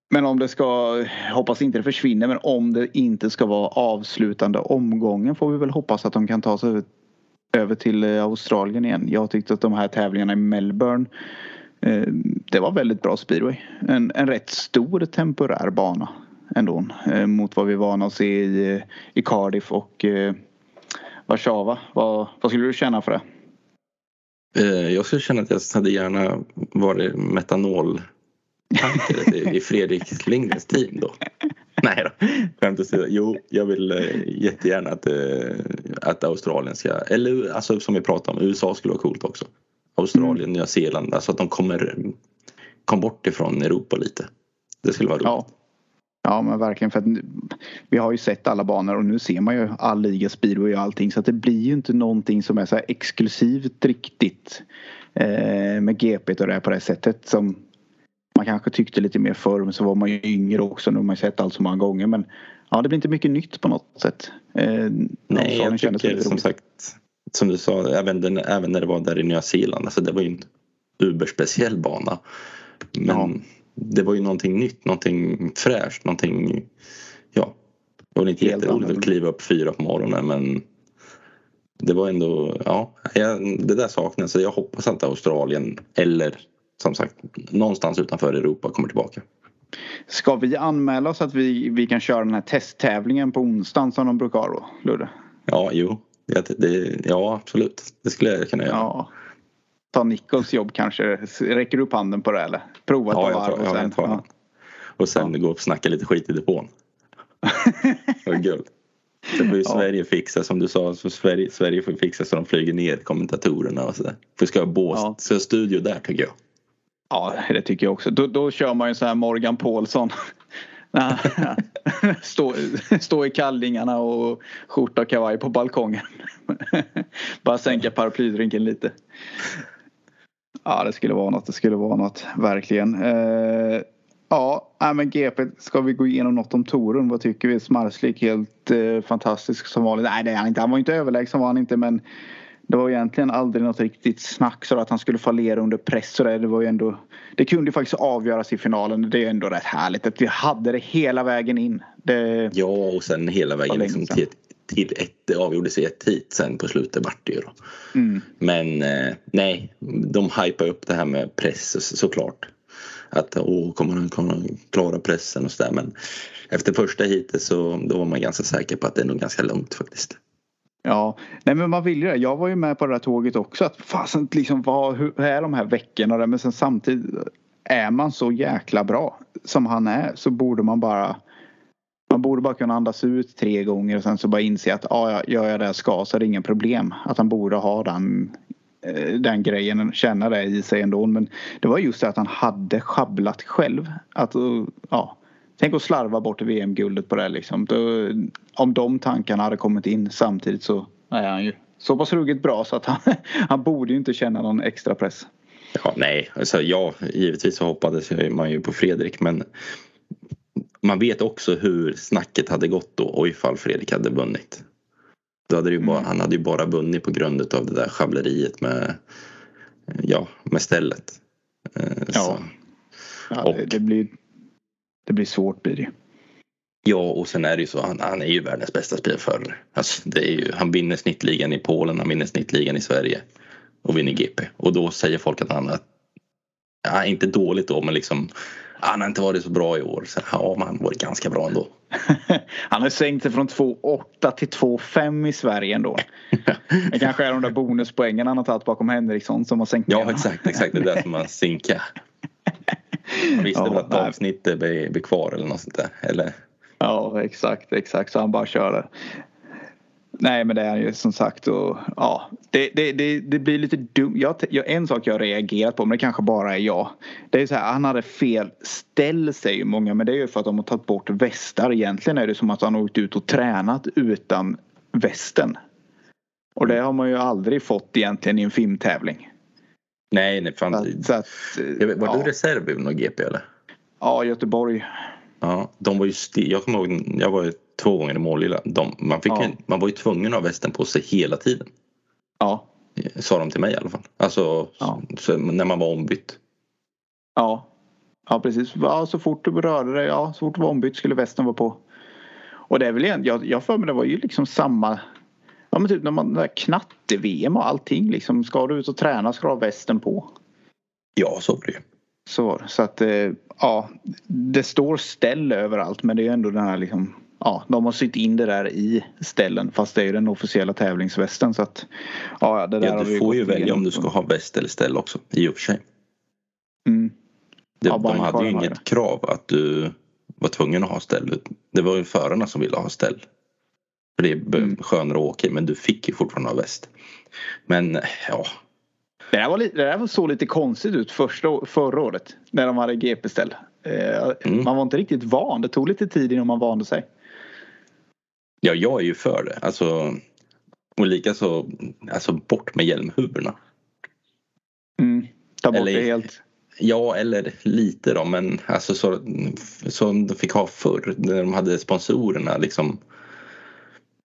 Men om det ska, hoppas inte det försvinner, men om det inte ska vara avslutande omgången får vi väl hoppas att de kan ta sig över, över till eh, Australien igen. Jag tyckte att de här tävlingarna i Melbourne eh, det var väldigt bra speedway. En, en rätt stor temporär bana ändå eh, mot vad vi är vana att se i, eh, i Cardiff och eh, Warszawa. Vad, vad skulle du känna för det? Eh, Jag skulle känna att jag hade gärna varit metanoltankare i- Fredrik Lindgrens team då. <laughs> Nej då, skämt åsido. Jo, jag vill eh, jättegärna att, eh, att Australien ska, eller alltså som vi pratade om, USA skulle vara coolt också. Australien, Nya Zeeland, alltså att de kommer kom bort ifrån Europa lite. Det skulle vara roligt. Ja. Ja men verkligen för att vi har ju sett alla banor och nu ser man ju all liga speedway och allting så att det blir ju inte någonting som är så exklusivt riktigt eh, med GP och det här på det sättet som man kanske tyckte lite mer förr men så var man ju yngre också nu har man sett allt så många gånger men ja det blir inte mycket nytt på något sätt. Eh, Nej, jag tycker som roligt. sagt, som du sa, även, den, även när det var där i Nya Zeeland, alltså det var ju en uberspeciell bana. Men Ja. det var ju någonting nytt, någonting fräscht, någonting, ja. Det var inte Helt jätteroligt att kliva upp fyra på morgonen men det var ändå, ja, det där saknas. Så jag hoppas att Australien eller som sagt någonstans utanför Europa kommer tillbaka. Ska vi anmäla oss att vi, vi kan köra den här testtävlingen på onsdagen som de brukar ha då, Ludde? Ja, jo, det, det, ja absolut. Det skulle jag kunna göra. Ja. Ta Nichols jobb kanske. Räcker du upp handen på det eller? Prova ett Ja, jag varv och ja, sen. jag tar den. Och sen gå och snacka lite skit i depån. Var guld. Det får ju Ja. Sverige fixa som du sa. Så Sverige, Sverige får fixa så de flyger ner kommentatorerna och sådär. För ska ha bås, Ja. så studio där tycker jag. Ja, det tycker jag också. Då, då kör man ju så här Morgan Paulsson. <laughs> Stå, stå i kallingarna och skjorta och kavaj på balkongen. <laughs> Bara sänka paraplydrinken lite. Ja, det skulle vara något. Det skulle vara något, verkligen. Eh, ja, nej, men GP, ska vi gå igenom något om Torun? Vad tycker vi? Smarslik helt eh, fantastisk som vanligt. Nej, det är han inte. Han var inte överlägsen var han inte, men det var egentligen aldrig något riktigt snack så att han skulle fallera under press. Så där. Det, var ju ändå, det kunde ju faktiskt avgöras i finalen. Det är ändå rätt härligt att vi hade det hela vägen in. Det, Ja och sen hela vägen liksom till, till ett, det avgjordes i ett hit sen på slutet vart det ju då. mm, Men eh, nej, de hypar upp det här med press så- såklart. Att åh, kommer han kunna klara pressen och sådär. Men efter första hitet så då var man ganska säker på att det är nog ganska lugnt faktiskt ja, nej men man vill ju det. Jag var ju med på det där tåget också. Att fasen liksom vad, hur är de här veckorna? där? Men sen samtidigt är man så jäkla bra som han är så borde man bara man borde bara kunna andas ut tre gånger och sen så bara inse att ah, ja, gör jag det jag ska så är det inga problem. Att han borde ha den, eh, den grejen, känna det i sig ändå. Men det var just det att han hade schabblat själv. Att, ja, tänk att slarva bort VM-guldet på det liksom. Då, om de tankarna hade kommit in samtidigt så är han ju så pass ruggigt bra så att han, <laughs> han borde ju inte känna någon extra press. Ja, nej, alltså, ja, givetvis så hoppades man ju på Fredrik men man vet också hur snacket hade gått då och ifall Fredrik hade vunnit. Då hade ju bara, Mm. Han hade ju bara vunnit på grund av det där schabbleriet med, ja, med stället. Eh, Ja. Ja, det, det, blir, det blir svårt blir det ju. Ja och sen är det ju så han, han är ju världens bästa spelförare. Alltså, det är ju, han vinner snittligan i Polen, han vinner snittligan i Sverige och vinner GP. Och då säger folk att han är, ja, inte dåligt då men liksom han har inte varit så bra i år. Så, ja men han har varit ganska bra ändå. <laughs> Han har sänkt sig från 2,8 till 2,5 i Sverige ändå. <laughs> Det kanske är de där bonuspoängen han har tagit bakom Henriksson som har sänkt Ja exakt, exakt det är det som man sinkar. <laughs> Visste Ja, väl att avsnittet blir, blir kvar eller något sånt där. Eller Ja exakt, exakt. Så han bara kör det. Nej men det är ju som sagt och ja det, det, det, det blir lite dumt. Jag, jag, en sak jag reagerat på men det kanske bara är jag. Det är så här han hade fel ställ säger många men det är ju för att de har tagit bort västar. Egentligen är det som att han har åkt ut och tränat utan västen. Och det har man ju aldrig fått egentligen i en filmtävling. Nej, nej fan. Så att, så att, var ja. du reserv i någon GP eller? Ja, Göteborg. Ja, de var ju sti- Jag kommer ihåg, jag var ju två gånger i Målilla. De, man, fick Ja. ju, man var ju tvungen att ha västen på sig hela tiden. Ja. Sa de till mig i alla fall. Alltså Ja. så, när man var ombytt. Ja. Ja precis. Ja, så fort du rörde dig, ja så fort du var ombytt skulle västen vara på. Och det är väl igen, jag, jag för mig det var ju liksom samma Ja men typ när man, knatte-VM och allting liksom. Ska du ut och träna ska du ha västen på. Ja, så var det ju. Så det. Så att eh, ja. Det står ställ överallt men det är ändå den här liksom. Ja, de har sytt in det där i ställen fast det är ju den officiella tävlingsvästen så att. Ja, det där Ja, du får ju välja om du ska ha väst eller ställ också. I och för sig. Mm. Det, Ja, de hade ju inget krav att du var tvungen att ha ställ. Det var ju förarna som ville ha ställ. För det är Mm. skönare att åka i, men du fick ju fortfarande ha väst. Men ja, Det där, var lite, det där var så lite konstigt ut första, förra året när de hade GP-ställ. Eh, Mm. Man var inte riktigt van. Det tog lite tid innan man vande sig. ja jag är ju för det. Alltså, och likaså alltså bort med hjälmhuvorna. Mm. Ta bort Eller- det helt. Ja, eller lite då, men alltså så som de fick ha förr när de hade sponsorerna liksom.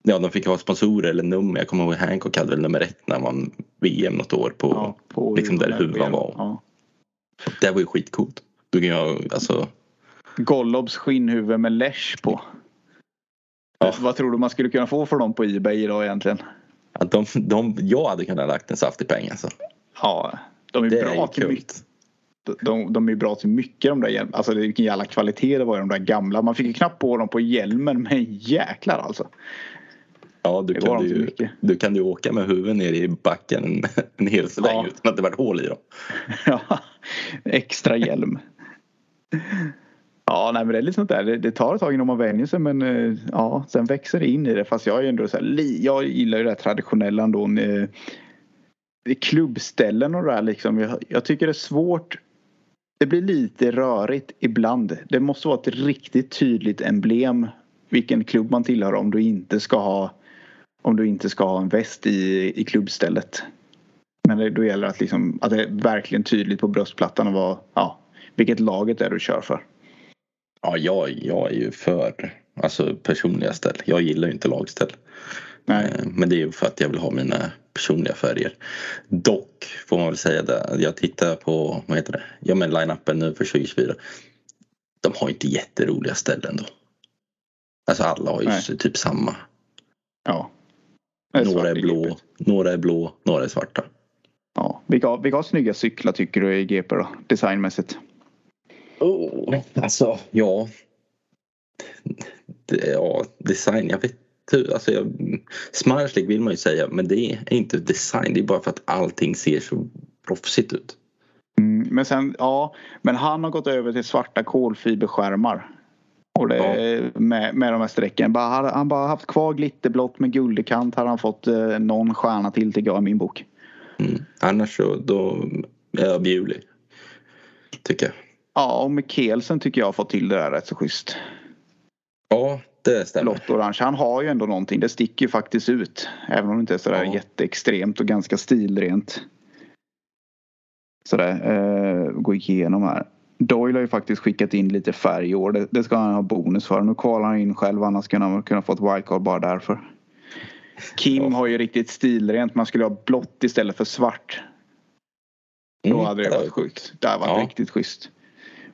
Ja, de fick ha sponsorer eller nummer. Jag kommer ihåg Hancock hade väl nummer ett när man VM något år på. Ja, på liksom där huvan var. Ja. Det var ju skitcoolt. Du kan ju alltså. Gollobs skinnhuvud med lesh på. Ja. Vad tror du man skulle kunna få för dem på Ebay idag egentligen? Att de, de, jag hade kunnat lagt en saftig peng alltså. Ja, de är Det är bra ju till mycket. De, de är bra till mycket de där hjälmarna. Alltså vilken jävla kvalitet det var i de där gamla. Man fick ju knappt på dem på hjälmen men jäklar alltså. Ja, du kan ju, du kan ju åka med huvudet ner i backen en, en hel sväng Ja. utan att det varit hål i dem. <laughs> Ja, extra hjälm. Ja, nej men det är lite sånt där. Det, det tar ett tag innan man vänjer sig men eh, ja, sen växer det in i det. Fast jag är ändå så här, jag gillar ju det här traditionella ändå. eh, klubbställen och det där liksom. Jag, jag tycker det är svårt. Det blir lite rörigt ibland. Det måste vara ett riktigt tydligt emblem vilken klubb man tillhör om du inte ska ha om du inte ska ha en väst i, i klubbstället. Men det, då gäller det att, liksom, att det är verkligen tydligt på bröstplattan och vad, ja, vilket laget är du kör för. Ja, jag, jag är ju för alltså, personliga ställ. Jag gillar ju inte lagställ. Nej. Eh, Men det är ju för att jag vill ha mina personliga färger. Dock får man väl säga det. Jag tittar på, vad heter det? Ja men line-upen nu för 2024. De har inte jätteroliga ställen då. Alltså alla har ju Nej. typ samma. Ja. Är Några är blå, några är blå, några är svarta. Ja. Vilka, har- vilka har snygga cyklar tycker du i GP då? Designmässigt. Oh, alltså, ja. Det, ja, design, jag vet. Alltså, jag, Smarslik vill man ju säga, men det är inte design. Det är bara för att allting ser så proffsigt ut. Mm, men sen, ja. Men han har gått över till svarta kolfiberskärmar. Och det med, med de här strecken. Bara, hade han bara haft kvar glitterblått med guldig kant hade han fått eh, någon stjärna till tycker jag i min bok. Mm. Annars så då är jag Bewley. Tycker jag. Ja, och Mikkelsen tycker jag har fått till det där rätt så schysst. Ja, det stämmer. Blått och orange. Han har ju ändå någonting. Det sticker ju faktiskt ut. Även om det inte är sådär Ja. jätteextremt och ganska stilrent. Sådär. Eh, gå igenom här. Doyle har ju faktiskt skickat in lite färg i år. Det, det ska han ha bonus för. Nu kvalar han in själv. Annars skulle han kunna fått wildcard bara därför. Kim Ja. har ju riktigt stilrent. Man skulle ha blått istället för svart. Då Mm, hade det var varit sjukt. Det hade varit Ja. riktigt schysst.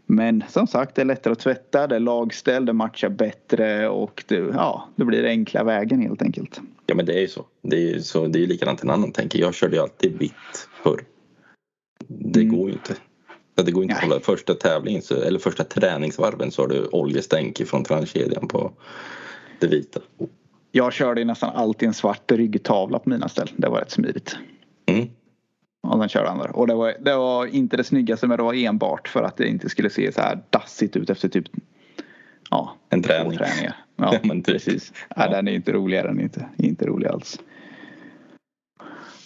Men som sagt det är lättare att tvätta, det är lagställ, det matchar bättre och det, ja, det blir enkla vägen helt enkelt. Ja men det är ju så. Det är ju så, det är likadant en annan tänker. Jag körde ju alltid vitt förr. Det Mm. går ju inte. Ja, Det går inte att Nej. hålla första tävlingen så, eller första träningsvarven så har du oljestänk från transkedjan på det vita. Jag körde nästan alltid en svart ryggtavla på mina ställ. Det var rätt smidigt. Mm. Och sen körde han där. Och det var, det var inte det snyggaste men det var enbart för att det inte skulle se så här dassigt ut efter typ ja, En två träning. träningar. Ja, <laughs> men typ. precis. Ja, Den är inte rolig, den är inte, inte rolig alls.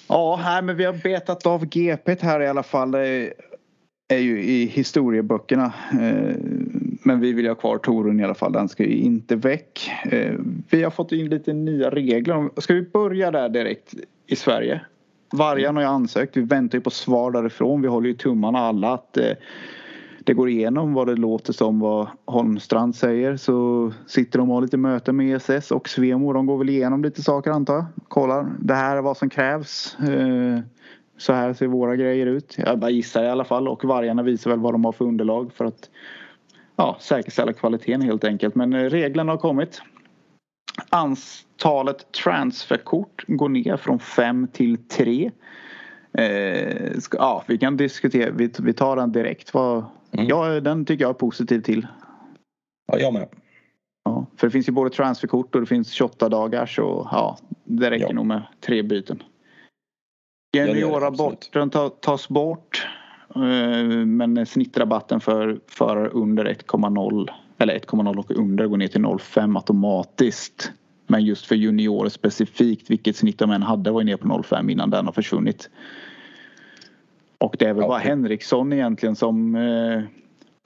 Ja, här, men vi har betat av GP här i alla fall. Är, ju i historieböckerna. Eh, men vi vill ha kvar Torun i alla fall. Den ska ju inte väck. Eh, vi har fått in lite nya regler. Ska vi börja där direkt i Sverige? Vargarna har ju ansökt. Vi väntar ju på svar därifrån. Vi håller ju tummarna alla att eh, det går igenom vad det låter som vad Holmstrand säger. Så sitter de och har lite möten med ESS och Svemo. De går väl igenom lite saker antar jag. Kollar. Det här är vad som krävs. Eh, så här ser våra grejer ut. Jag bara gissar i alla fall. Och vargarna visar väl vad de har för underlag för att ja, säkerställa kvaliteten helt enkelt. Men eh, reglerna har kommit. Antalet transferkort går ner från fem till tre. Eh, ska, ja, vi kan diskutera, vi, vi tar den direkt. Vad, Mm. ja, den tycker jag är positiv till. Ja, jag med. Ja, för det finns ju både transferkort och det finns 28 dagars och ja, det räcker Ja. nog med tre byten. Ta, tas bort. eh, Men snittrabatten för förare under 1,0 eller 1,0 och under går ner till 0,5 automatiskt. Men just för juniorer specifikt, vilket snitt de än hade, var ner på 0,5 innan den har försvunnit. Och det är väl Ja. bara Henriksson egentligen som, eh,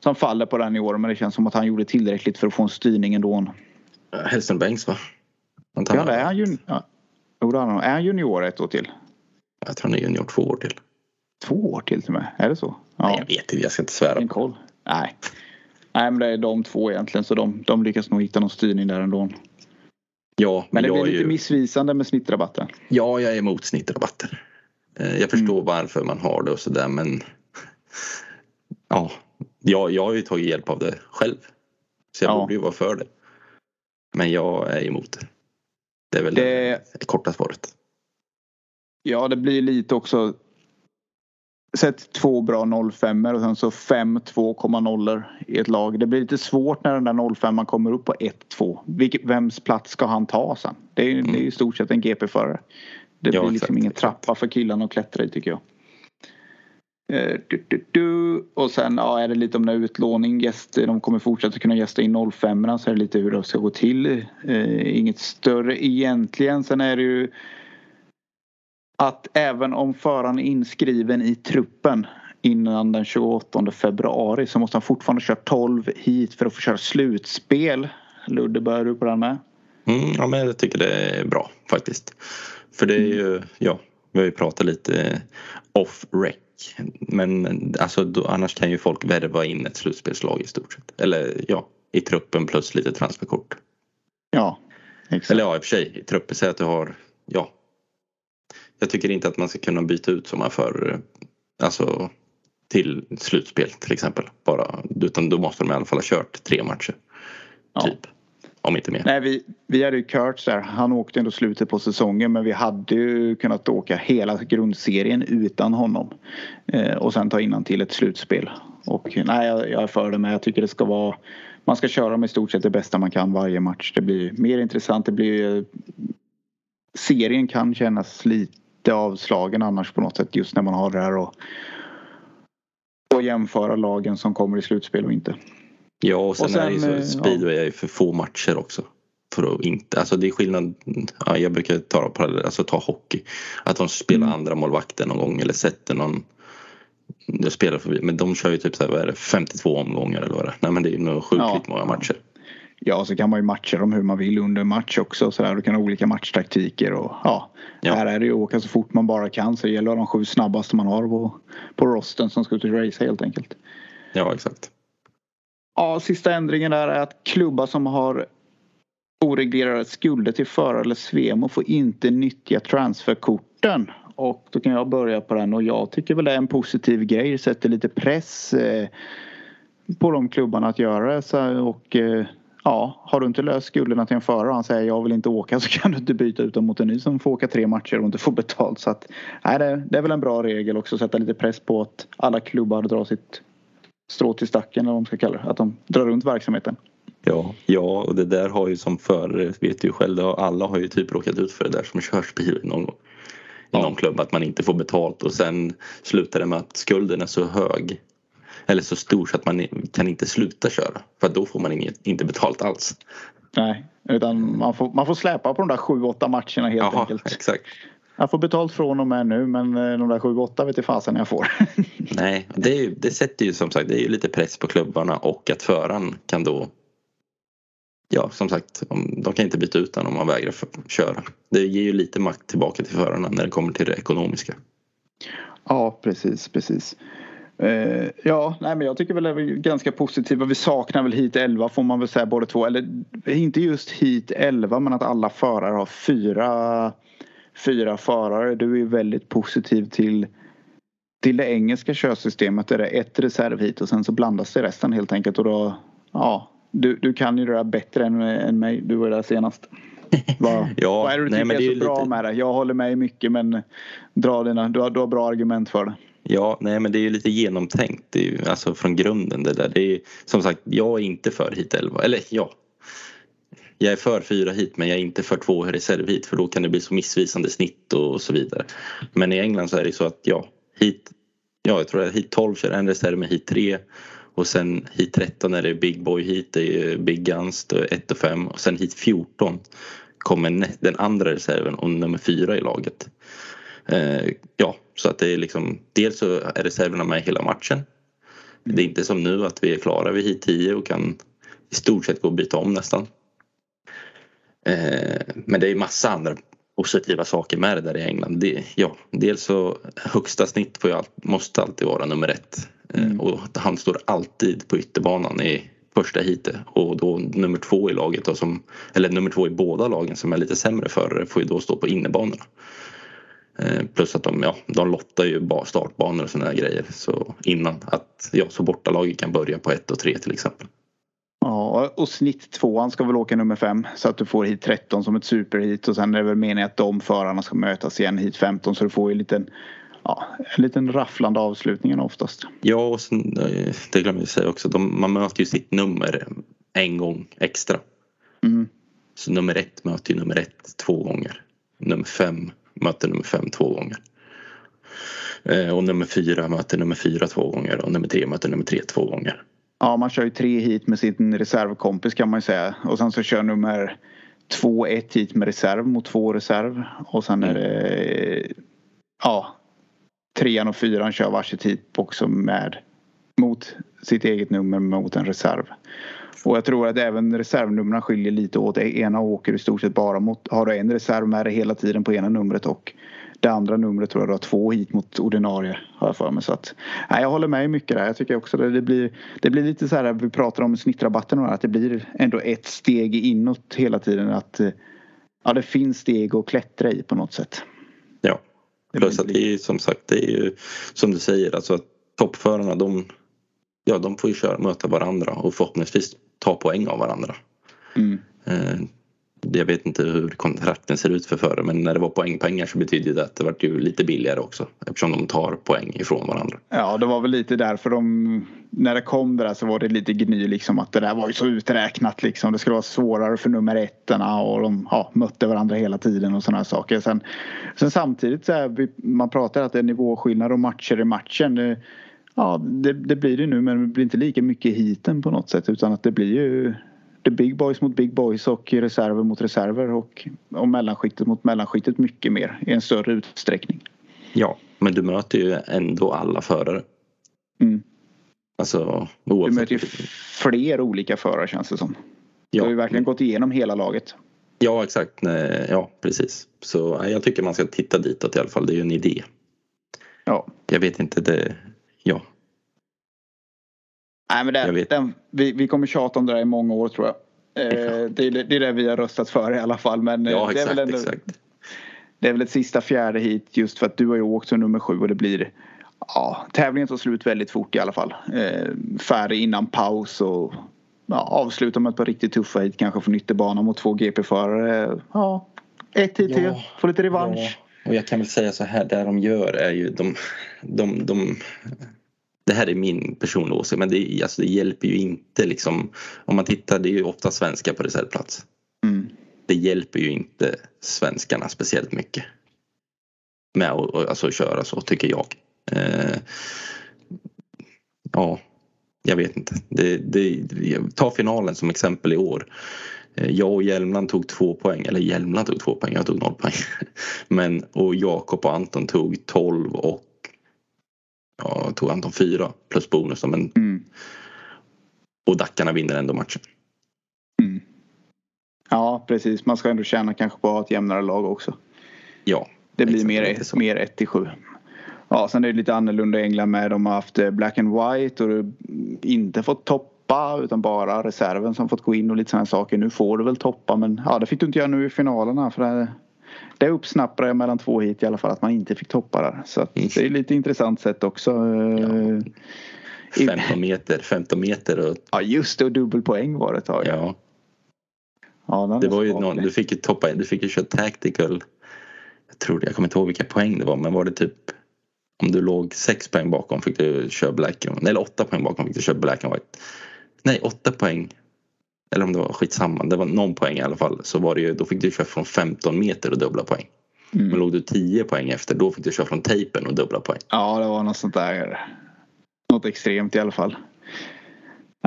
som faller på den i år. Men det känns som att han gjorde tillräckligt för att få en styrning ändå. Hälsen Bengts va? Ja, det är han ju. Ja. Är han junior ett år till? Jag tror han är junior två år till. Två år till till med? Är det så? Nej, Ja, jag vet inte, jag ska inte svära. en koll. Nej. Nej, men det är de två egentligen så de, de lyckas nog hitta någon styrning där ändå. Ja, Men det blir lite ju... missvisande med snittrabatten. Ja, jag är emot snittrabatter. Eh, Jag förstår Mm. varför man har det och sådär men <laughs> ja, jag, jag har ju tagit hjälp av det själv. Så jag Ja. borde ju vara för det. Men jag är emot det. Det är väl Det- det korta svaret. Ja, det blir lite också. Sätt två bra 05 och sen så fem 2,0 i ett lag. Det blir lite svårt när den där 05 kommer upp på 1-2. Vilket- Vems plats ska han ta sen? Det är, ju- det är ju i stort sett en GP-förare. Det Ja, blir liksom exakt, ingen trappa för killarna att klättra i tycker jag. Eh, du, du, du. Och sen ja, är det lite om den utlåning. Gäster, de kommer fortsätta kunna gästa in 05 så är det lite hur det ska gå till. Eh, inget större egentligen. Sen är det ju att även om föraren är inskriven i truppen innan den 28 februari så måste han fortfarande köra 12 hit för att få köra slutspel. Ludde, börjar du på den med? Mm, ja, men jag tycker det är bra faktiskt. För det är ju, ja, vi har ju pratat lite off rec. Men alltså, då, annars kan ju folk värva in ett slutspelslag i stort sett. Eller ja, i truppen plus lite transferkort. Ja, exakt. Eller ja, i och för sig, i truppen, säg att du har, ja. Jag tycker inte att man ska kunna byta ut sådana för, eh, alltså till slutspel till exempel. Bara, utan då måste de i alla fall ha kört tre matcher. Ja. Typ. Om inte mer. Nej, vi, vi hade ju Kurtz där. Han åkte ändå slutet på säsongen men vi hade ju kunnat åka hela grundserien utan honom. Eh, och sen ta innan till ett slutspel. Och nej, jag, jag är för det men jag tycker det ska vara man ska köra med i stort sett det bästa man kan varje match. Det blir mer intressant. Det blir serien kan kännas lite avslagen annars på något sätt just när man har det här och, och jämföra lagen som kommer i slutspel och inte. Ja och sen, Och sen, är det ju så, speedway är ju för få matcher också. För att inte, alltså det är skillnad, ja, jag brukar ta, parallell- alltså ta hockey. Att de spelar Mm. andra målvakten någon gång eller sätter någon jag spelar förbi, men de kör ju typ så här, vad är det, 52 omgångar eller vad är det Nej men det är ju nog sjukligt Ja. många matcher. Ja, så kan man ju matcha dem hur man vill under match också. Så där. Du kan ha olika matchtaktiker och ja. Ja. Här är det ju att åka så fort man bara kan. Så det gäller att ha de sju snabbaste man har på, på rosten som ska ut och racea helt enkelt. Ja exakt. Ja, sista ändringen där är att klubbar som har oreglerade skulder till förare eller Svemo får inte nyttja transferkorten. Och då kan jag börja på den och jag tycker väl det är en positiv grej. Det sätter lite press eh, på de klubbarna att göra det. Så, och eh, ja, har du inte löst skulderna till en förare och han säger jag vill inte åka så kan du inte byta ut dem mot en ny som får åka tre matcher och inte får betalt. Så att, nej, det, det är väl en bra regel också. Sätta lite press på att alla klubbar drar sitt strå till stacken eller vad man ska kalla det. Att de drar runt verksamheten. Ja, ja och det där har ju som förare, vet du själv, har, alla har ju typ råkat ut för det där som kör speedway någon gång. I Ja. någon klubb att man inte får betalt och sen slutar det med att skulden är så hög. Eller så stor så att man kan inte sluta köra. För då får man inget, inte betalt alls. Nej, utan man får, man får släpa på de där sju, åtta matcherna helt Jaha, enkelt. exakt. Jag får betalt från och med nu men eh, de där sju, åtta vet jag fasen jag får. <laughs> Nej, det, ju- det sätter ju som sagt det är ju lite press på klubbarna och att föraren kan då Ja, som sagt, de kan inte byta ut den om man vägrar köra. Det ger ju lite makt tillbaka till förarna när det kommer till det ekonomiska. Ja, precis, precis. Eh, ja, nej, men jag tycker väl det är ganska positiva. Vi saknar väl hit 11 får man väl säga båda två. Eller inte just hit 11 men att alla förare har fyra, fyra förare. Du är ju väldigt positiv till, till det engelska körsystemet. Där det är ett reservhit och sen så blandas det resten helt enkelt. Och då, ja, du, du kan ju det där bättre än, än mig. Du var där senast. Vad, <laughs> Ja, vad är det du nej, tycker är så ju bra lite- med det? Jag håller med mycket men dra dina, du, har, du har bra argument för det. Ja, nej men det är ju lite genomtänkt. Det är ju, alltså från grunden det där. Det är, som sagt, jag är inte för hit 11. Eller ja. Jag är för fyra hit men jag är inte för två reservhit för då kan det bli så missvisande snitt och så vidare. Men i England så är det så att ja, hit, ja jag tror att hit 12 kör en reserv med hit 3 och sen hit 13 är det Big Boy hit, det är Big Guns, det är 1 och 5 och sen hit 14 kommer den andra reserven och nummer 4 i laget. Eh, ja, så att det är liksom dels så är reserverna med hela matchen. Det är inte som nu att vi är klara vid hit 10 och kan i stort sett gå och byta om nästan. Eh, men det är massa andra positiva saker med det där i England. Det, ja, dels så högsta snitt får ju allt, måste alltid vara nummer ett. Eh, Mm. Och han står alltid på ytterbanan i första heatet och då nummer två i laget då som, eller nummer två i båda lagen som är lite sämre förare får ju då stå på innerbanorna. Eh, Plus att de, ja, de lottar ju ba- startbanor och sådana grejer så innan att ja, så bortalaget kan börja på ett och tre till exempel. Ja, och snitt tvåan ska väl åka nummer fem så att du får hit 13 som ett superhit och sen är det väl meningen att de förarna ska mötas igen hit 15 så du får ju en liten, ja, en liten rafflande avslutning oftast. Ja och sen, eh, det glömde jag säga också, de, man möter ju sitt nummer en gång extra. Mm. Så nummer ett möter ju nummer ett två gånger. Nummer fem mötte nummer fem två gånger. Eh, och nummer fyra möter nummer fyra två gånger och nummer tre möter nummer tre två gånger. Ja, man kör ju tre hit med sin reservkompis kan man ju säga och sen så kör nummer två ett hit med reserv mot två reserv och sen är det ja, trean och fyran kör varsitt hit också med mot sitt eget nummer mot en reserv. Och jag tror att även reservnumren skiljer lite åt. Det ena åker i stort sett bara mot, har du en reserv med dig hela tiden på ena numret och det andra numret tror jag du har två hit mot ordinarie har jag för mig. Så att, nej, jag håller med i mycket där. Jag tycker också det, det, blir, det blir lite så här, vi pratar om snittrabatten och att det blir ändå ett steg inåt hela tiden. Att ja, det finns steg att klättra i på något sätt. Ja. Det Plus att det är ju som sagt, det är ju som du säger, alltså att toppförarna de, ja, de får ju köra, möta varandra och förhoppningsvis ta poäng av varandra. Mm. Eh, Jag vet inte hur kontrakten ser ut för förare men när det var poängpengar så betyder det att det vart ju lite billigare också eftersom de tar poäng ifrån varandra. Ja, det var väl lite därför de... När det kom det där så var det lite gny liksom att det där var ju så uträknat liksom. Det skulle vara svårare för nummer ettorna och de ja, mötte varandra hela tiden och sådana saker. Sen, sen samtidigt så här, man pratar att det är nivåskillnad och matcher i matchen. Ja, det, det blir det nu men det blir inte lika mycket i heaten på något sätt utan att det blir ju det är big boys mot big boys och reserver mot reserver och, och mellanskiktet mot mellanskiktet mycket mer i en större utsträckning. Ja, men du möter ju ändå alla förare. Mm. Alltså Du oavsett. möter ju fler olika förare känns det som. Du har ju ja, verkligen gått igenom hela laget. ja, exakt. Ja, precis. Så jag tycker man ska titta ditåt i alla fall. Det är ju en idé. Ja. Jag vet inte, det... Ja, Nej men det, den, vi, vi kommer tjata om det där i många år tror jag. Eh, det, är, det är det vi har röstat för i alla fall. Men eh, ja det, är exakt, väl ändå, exakt. det är väl ett sista fjärde hit just för att du har ju åkt som nummer sju och det blir Ja, tävlingen tar slut väldigt fort i alla fall. Eh, färdig innan paus och ja, avsluta med ett par riktigt tuffa hit kanske från ytterbana mot två GP-förare. Ja, ett hit Ja, till. Få lite revansch. Ja, och jag kan väl säga så här, det de gör är ju de, de, de det här är min personliga åsikt men det, alltså det hjälper ju inte liksom om man tittar det är ju ofta svenskar på reservplats. Mm. Det hjälper ju inte svenskarna speciellt mycket med att alltså, köra så tycker jag. Eh, ja, jag vet inte. Det, det, ta finalen som exempel i år. Eh, jag och Hjelmland tog två poäng, eller Hjelmland tog två poäng, jag tog noll poäng. <laughs> Men, och Jakob och Anton tog 12 och ja, tog Anton fyra plus bonus. Men, mm. Och Dackarna vinner ändå matchen. Mm. Ja precis, man ska ändå känna kanske på att ha ett jämnare lag också. Ja. Det blir mer, mer 1 till 7. Ja, sen är det lite annorlunda i England med. De har haft eh, black and white och inte fått toppa utan bara reserven som fått gå in och lite sådana saker. Nu får du väl toppa men ja, det fick du inte göra nu i finalerna för det, det uppsnappade jag mellan två hit i alla fall att man inte fick toppa där. Så att det är lite intressant sätt också. Ja. 15 meter, 15 meter och... Ja just det och dubbelpoäng var det ett tag. Ja. ja det var ju någon, du fick ju toppa, du fick ju köra tactical. Jag tror jag kommer inte ihåg vilka poäng det var men var det typ om du låg sex poäng bakom fick du köra black and eller åtta poäng bakom fick du köra black and white. Nej, åtta poäng. Eller om det var skitsamma, det var någon poäng i alla fall. Så var det ju, då fick du köra från 15 meter och dubbla poäng. Mm. Men låg du 10 poäng efter då fick du köra från tejpen och dubbla poäng. Ja, det var något sånt där. Något extremt i alla fall.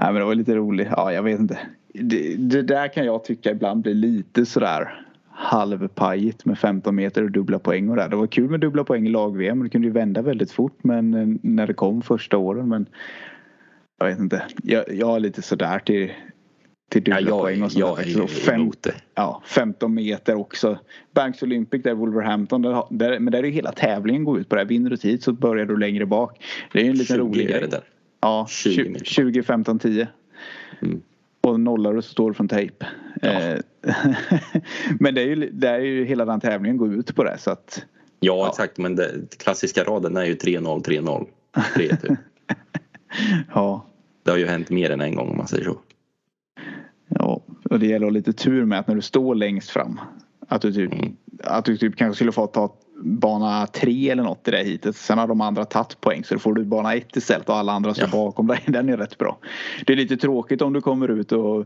Nej men det var lite roligt. Ja, jag vet inte. Det, det där kan jag tycka ibland blir lite sådär halvpajigt med 15 meter och dubbla poäng och där. Det var kul med dubbla poäng i lag-VM. Det kunde ju vända väldigt fort men eh, när det kom första åren. Men jag vet inte. Jag, jag är lite sådär till, till dubbla ja, poäng och sånt. Jag är fem, emot det. Ja, 15 meter också. Banks Olympic där Wolverhampton. Där, där, men där är ju hela tävlingen går ut på det. Vinner du tid så börjar du längre bak. Det är ju en liten rolig grej. Där. Ja, 20, 20 15, 10. Mm och nollar och så står det från tejp. Ja. Eh, <laughs> men det är, ju, det är ju hela den tävlingen går ut på det så att. Ja, ja. exakt men det, klassiska raden är ju 3-0, 3-0. 3 typ. <laughs> ja. Det har ju hänt mer än en gång om man säger så. Och det gäller att ha lite tur med att när du står längst fram. Att du typ, mm. att du typ kanske skulle få ta bana tre eller något i det hitet. Sen har de andra tagit poäng så då får du bana ett istället och alla andra står ja. bakom dig. <laughs> Den är rätt bra. Det är lite tråkigt om du kommer ut och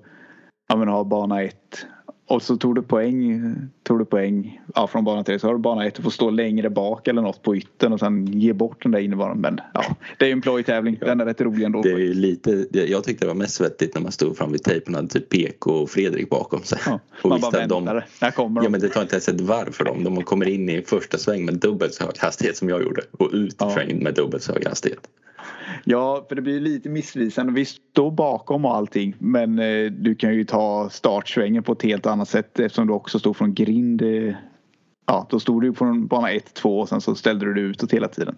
ja, men, har bana ett och så tog du poäng, tog du poäng ja, från bana tre så har du bana ett och får stå längre bak eller något på ytten och sen ge bort den där innevarande. Men ja, det är ju en plojtävling. Den är rätt rolig ändå. Det är lite, jag tyckte det var mest svettigt när man stod fram vid tejpen och hade typ PK och Fredrik bakom sig. Ja, och man bara väntar. De, När kommer de? Ja men det tar inte ens ett varv för dem. De kommer in i första sväng med dubbelt så hög hastighet som jag gjorde och ut ja. med dubbelt så hög hastighet. Ja, för det blir lite missvisande. Vi står bakom och allting men eh, du kan ju ta startsvängen på ett helt annat sätt eftersom du också stod från grind. Eh, ja, då stod du på bana 1, 2 och sen så ställde du dig utåt hela tiden.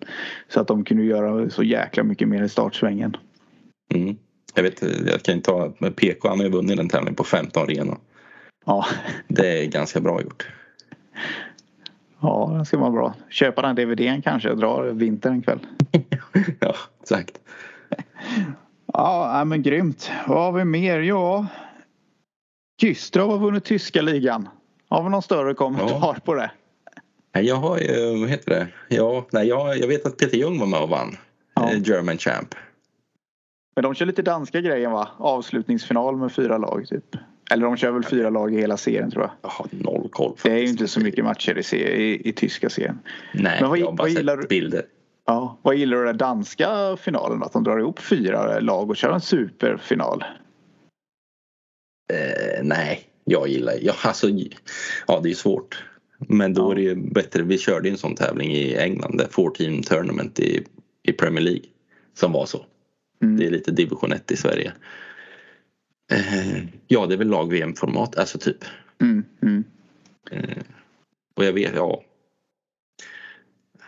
Så att de kunde göra så jäkla mycket mer i startsvängen. Mm. Jag vet, jag kan inte ta, med PK han har ju vunnit den tävlingen på 15 renor. Ja. Det är ganska bra gjort. Ja, den ska vara bra. Köpa den DVDn kanske och dra vintern en kväll. <laughs> ja, exakt. Ja, men grymt. Vad har vi mer? Ja, Gystrov har vunnit tyska ligan. Har vi någon större kommentar ja. på det? Jag har ju, vad heter det? Ja, nej, jag, jag vet att Peter Ljung var med och vann. Ja. Eh, German Champ. Men de kör lite danska grejen va? Avslutningsfinal med fyra lag typ. Eller de kör väl fyra lag i hela serien tror jag. Jag har noll koll. Det är ju inte så mycket matcher i, serien, i, i tyska serien. Nej, Men vad, jag har bara vad gillar sett bilder. Ja, vad gillar du den danska finalen? Att de drar ihop fyra lag och kör en superfinal? Eh, nej, jag gillar... Ja, alltså, ja, det är svårt. Men då ja. är det ju bättre. Vi körde en sån tävling i England, där Four Team Tournament i, i Premier League. Som var så. Mm. Det är lite division 1 i Sverige. Eh, ja, det är väl lag-VM-format, alltså typ. Mm, mm. Eh, och jag vet, ja.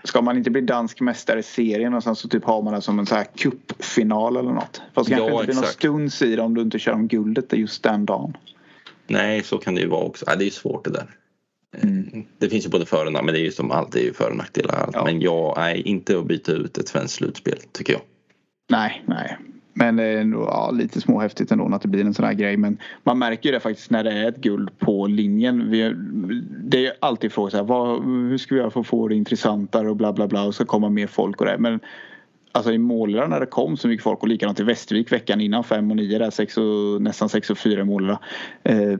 Ska man inte bli dansk mästare i serien och sen så typ har man det som en så här cupfinal eller något? Fast det kanske ja, inte blir någon stunds i det om du inte kör om guldet just den dagen. Nej, så kan det ju vara också. Ja, det är ju svårt det där. Mm. Det finns ju både för och men det är ju som allt är ju för och nackdelar. Ja. Men jag, nej, inte att byta ut ett svenskt slutspel tycker jag. Nej, nej. Men det är ändå, ja, lite småhäftigt ändå att det blir en sån här grej. Men man märker ju det faktiskt när det är ett guld på linjen. Vi, det är alltid frågan så här, vad, hur ska vi göra för att få det intressantare och bla bla bla och ska komma mer folk och det. Men alltså i Målera när det kom så mycket folk och likadant i Västervik veckan innan 5 och 9 där, sex och, nästan 6 och 4 i Målera. Eh,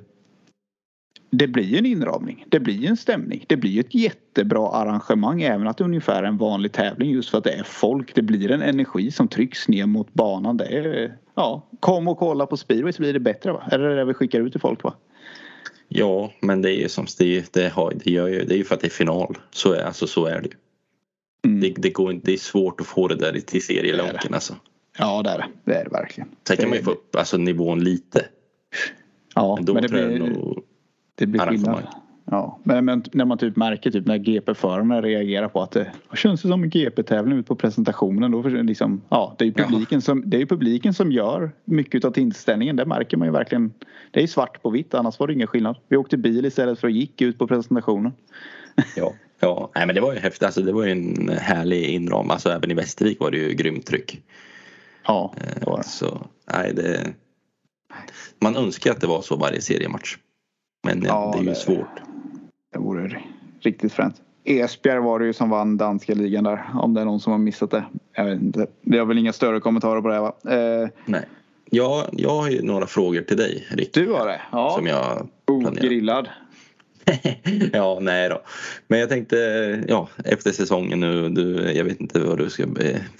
det blir en inramning. Det blir en stämning. Det blir ett jättebra arrangemang även att det är ungefär en vanlig tävling just för att det är folk. Det blir en energi som trycks ner mot banan. Det är, ja, kom och kolla på speedway så blir det bättre va? Är det det vi skickar ut till folk va? Ja, men det är ju som det, det, har, det, gör ju, det är ju för att det är final. Så är, alltså, så är det ju. Mm. Det, det, går, det är svårt att få det där till serielonken alltså. Ja det är det. Det är det verkligen. Sen kan man ju få upp alltså, nivån lite. Ja, men, men det blir, nog det blir skillnad. Ja, men, men, när man typ märker typ när GP-förarna reagerar på att det känns som en GP-tävling ut på presentationen. Då liksom, ja, det är publiken, som, det är publiken som gör mycket av tillställningen. Det märker man ju verkligen. Det är svart på vitt annars var det ingen skillnad. Vi åkte bil istället för att gick ut på presentationen. Ja, ja. Nej, men det var ju häftigt. Alltså, det var ju en härlig inram. Alltså, även i Västervik var det ju grymt tryck. Ja, det var det. Så, nej, det... Man önskar att det var så varje seriematch. Men ja, det är ju det, svårt. Det vore riktigt fränt. Esbjerg var det ju som vann danska ligan där. Om det är någon som har missat det. Jag vet inte. Det har väl inga större kommentarer på det va? Eh, Nej. Ja, jag har ju några frågor till dig Rick. Du har det? Ja. Som jag Ogrillad. <laughs> ja, nej då. Men jag tänkte, ja, efter säsongen nu, du, jag vet inte vad du ska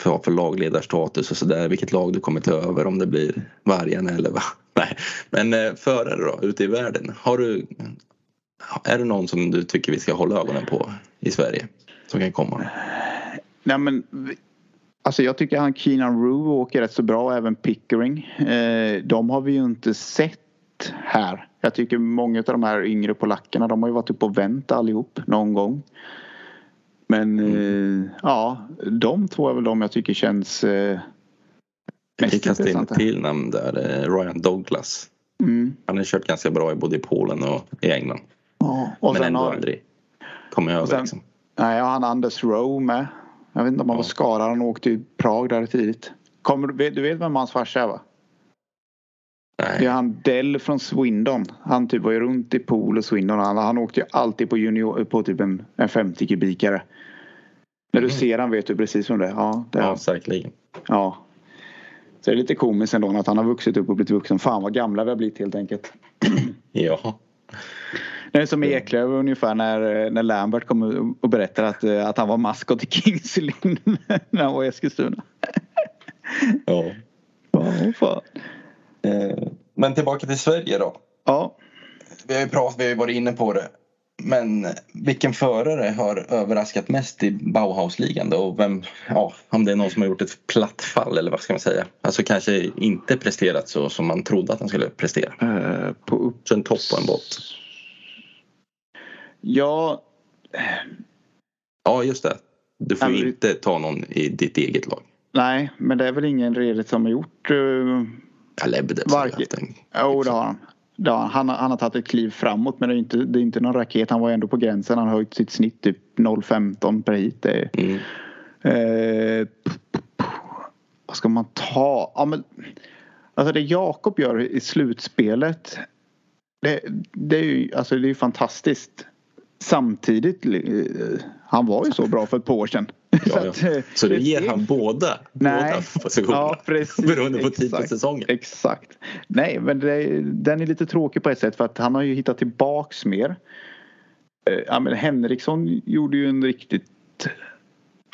ha för lagledarstatus och sådär, vilket lag du kommer ta över, om det blir Vargen eller vad. Nej, men eh, förare då, ute i världen, har du, är det någon som du tycker vi ska hålla ögonen på i Sverige som kan komma? Nej men Alltså jag tycker han Keenan Rue åker rätt så bra även Pickering. Eh, de har vi ju inte sett här. Jag tycker många av de här yngre polackerna de har ju varit uppe och vänt allihop någon gång. Men mm. eh, ja, de två är väl de jag tycker känns eh, Jag kasta in ett till namn där, Ryan Douglas. Mm. Han har kört ganska bra i både i Polen och i England. Ja, och Men ändå har, aldrig kommit över sen, liksom. Nej, han Anders Rowe med. Jag vet inte om han ja. var skadad, han åkte till Prag där tidigt. Kommer, du vet vem hans farsa är va? Nej. Det är han Dell från Swindon. Han typ var ju runt i pool och Swindon. Han, han åkte ju alltid på, junior, på typ en, en 50 kubikare. När du mm. ser han vet du precis vem det är. Ja, det är ja säkerligen. Ja. Så det är lite komiskt ändå att han har vuxit upp och blivit vuxen. Fan vad gamla vi har blivit helt enkelt. <clears throat> ja. Det är som Eklöf ungefär när, när Lambert kom och berättade att, att han var maskot i Kings Lynn <laughs> när han var i Eskilstuna. ja. Ja, fan. Eh, men tillbaka till Sverige då. Ja. Vi har ju pratat, vi har ju varit inne på det. Men vilken förare har överraskat mest i Bauhausligan då? Och vem, ja, om det är någon som har gjort ett platt fall eller vad ska man säga? Alltså kanske inte presterat så som man trodde att han skulle prestera. Uh, på upp... Så en topp och en bott. Ja. Ja just det. Du får ju inte ta någon i ditt eget lag. Nej men det är väl ingen redigt som har gjort uh Lebedev Varken... Jo det har han. Det har han. Han, han har tagit ett kliv framåt men det är inte, det är inte någon raket. Han var ändå på gränsen. Han har höjt sitt snitt typ 0,15 per hit. Mm. eh, vad ska man ta? Ja, men, alltså det Jakob gör i slutspelet. Det, det är ju alltså det är fantastiskt. Samtidigt, eh, han var ju så bra för ett par år sedan. Ja, så, att, ja. så det ger han båda, nej, båda positionerna? Ja, precis, beroende på tid på säsongen? Exakt. Nej, men det, den är lite tråkig på ett sätt för att han har ju hittat tillbaks mer. Eh, ja, men Henriksson gjorde ju en riktigt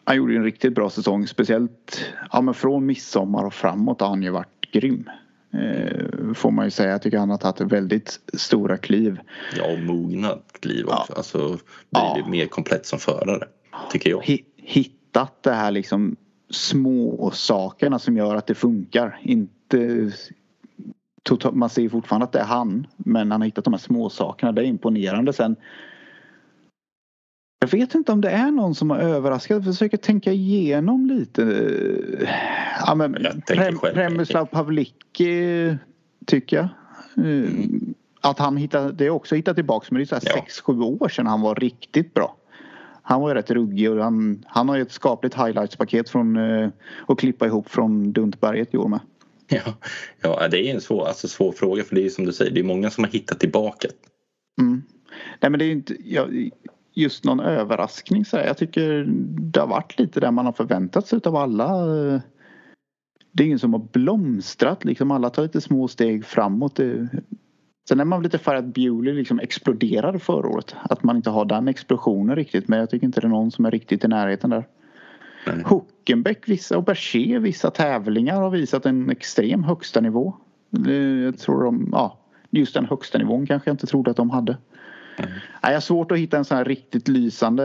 han gjorde en riktigt bra säsong. Speciellt ja, men från midsommar och framåt har han ju varit grym. Eh, får man ju säga. Jag tycker han har tagit väldigt stora kliv. Ja och mognat kliv också. Ja. Alltså blivit ja. mer komplett som förare. Tycker jag. Hittat det här liksom små sakerna som gör att det funkar. Inte man ser fortfarande att det är han. Men han har hittat de här små sakerna. Det är imponerande. Sen jag vet inte om det är någon som har överraskat. Jag försöker tänka igenom lite. Ja, men Prem, Premislav Pavlicki tycker jag. Mm. Att han hittade, det också hittat tillbaka men det är så 6-7 år sedan han var riktigt bra. Han var ju rätt ruggig och han, han har ju ett skapligt highlights-paket från uh, att klippa ihop från Duntberget i år med. Ja, ja det är en svår, alltså svår fråga för det är som du säger, det är många som har hittat tillbaka. Mm. Nej men det är inte, jag, just någon överraskning så här. Jag tycker det har varit lite där man har förväntat sig av alla. Det är ingen som har blomstrat liksom. Alla tar lite små steg framåt. Sen är man lite för att Bewley liksom exploderade förra året. Att man inte har den explosionen riktigt. Men jag tycker inte det är någon som är riktigt i närheten där. Nej. Huckenbeck vissa och Berger vissa tävlingar har visat en extrem högsta nivå. Jag tror de, ja, just den högsta nivån kanske jag inte trodde att de hade. Mm. Jag har svårt att hitta en sån här riktigt lysande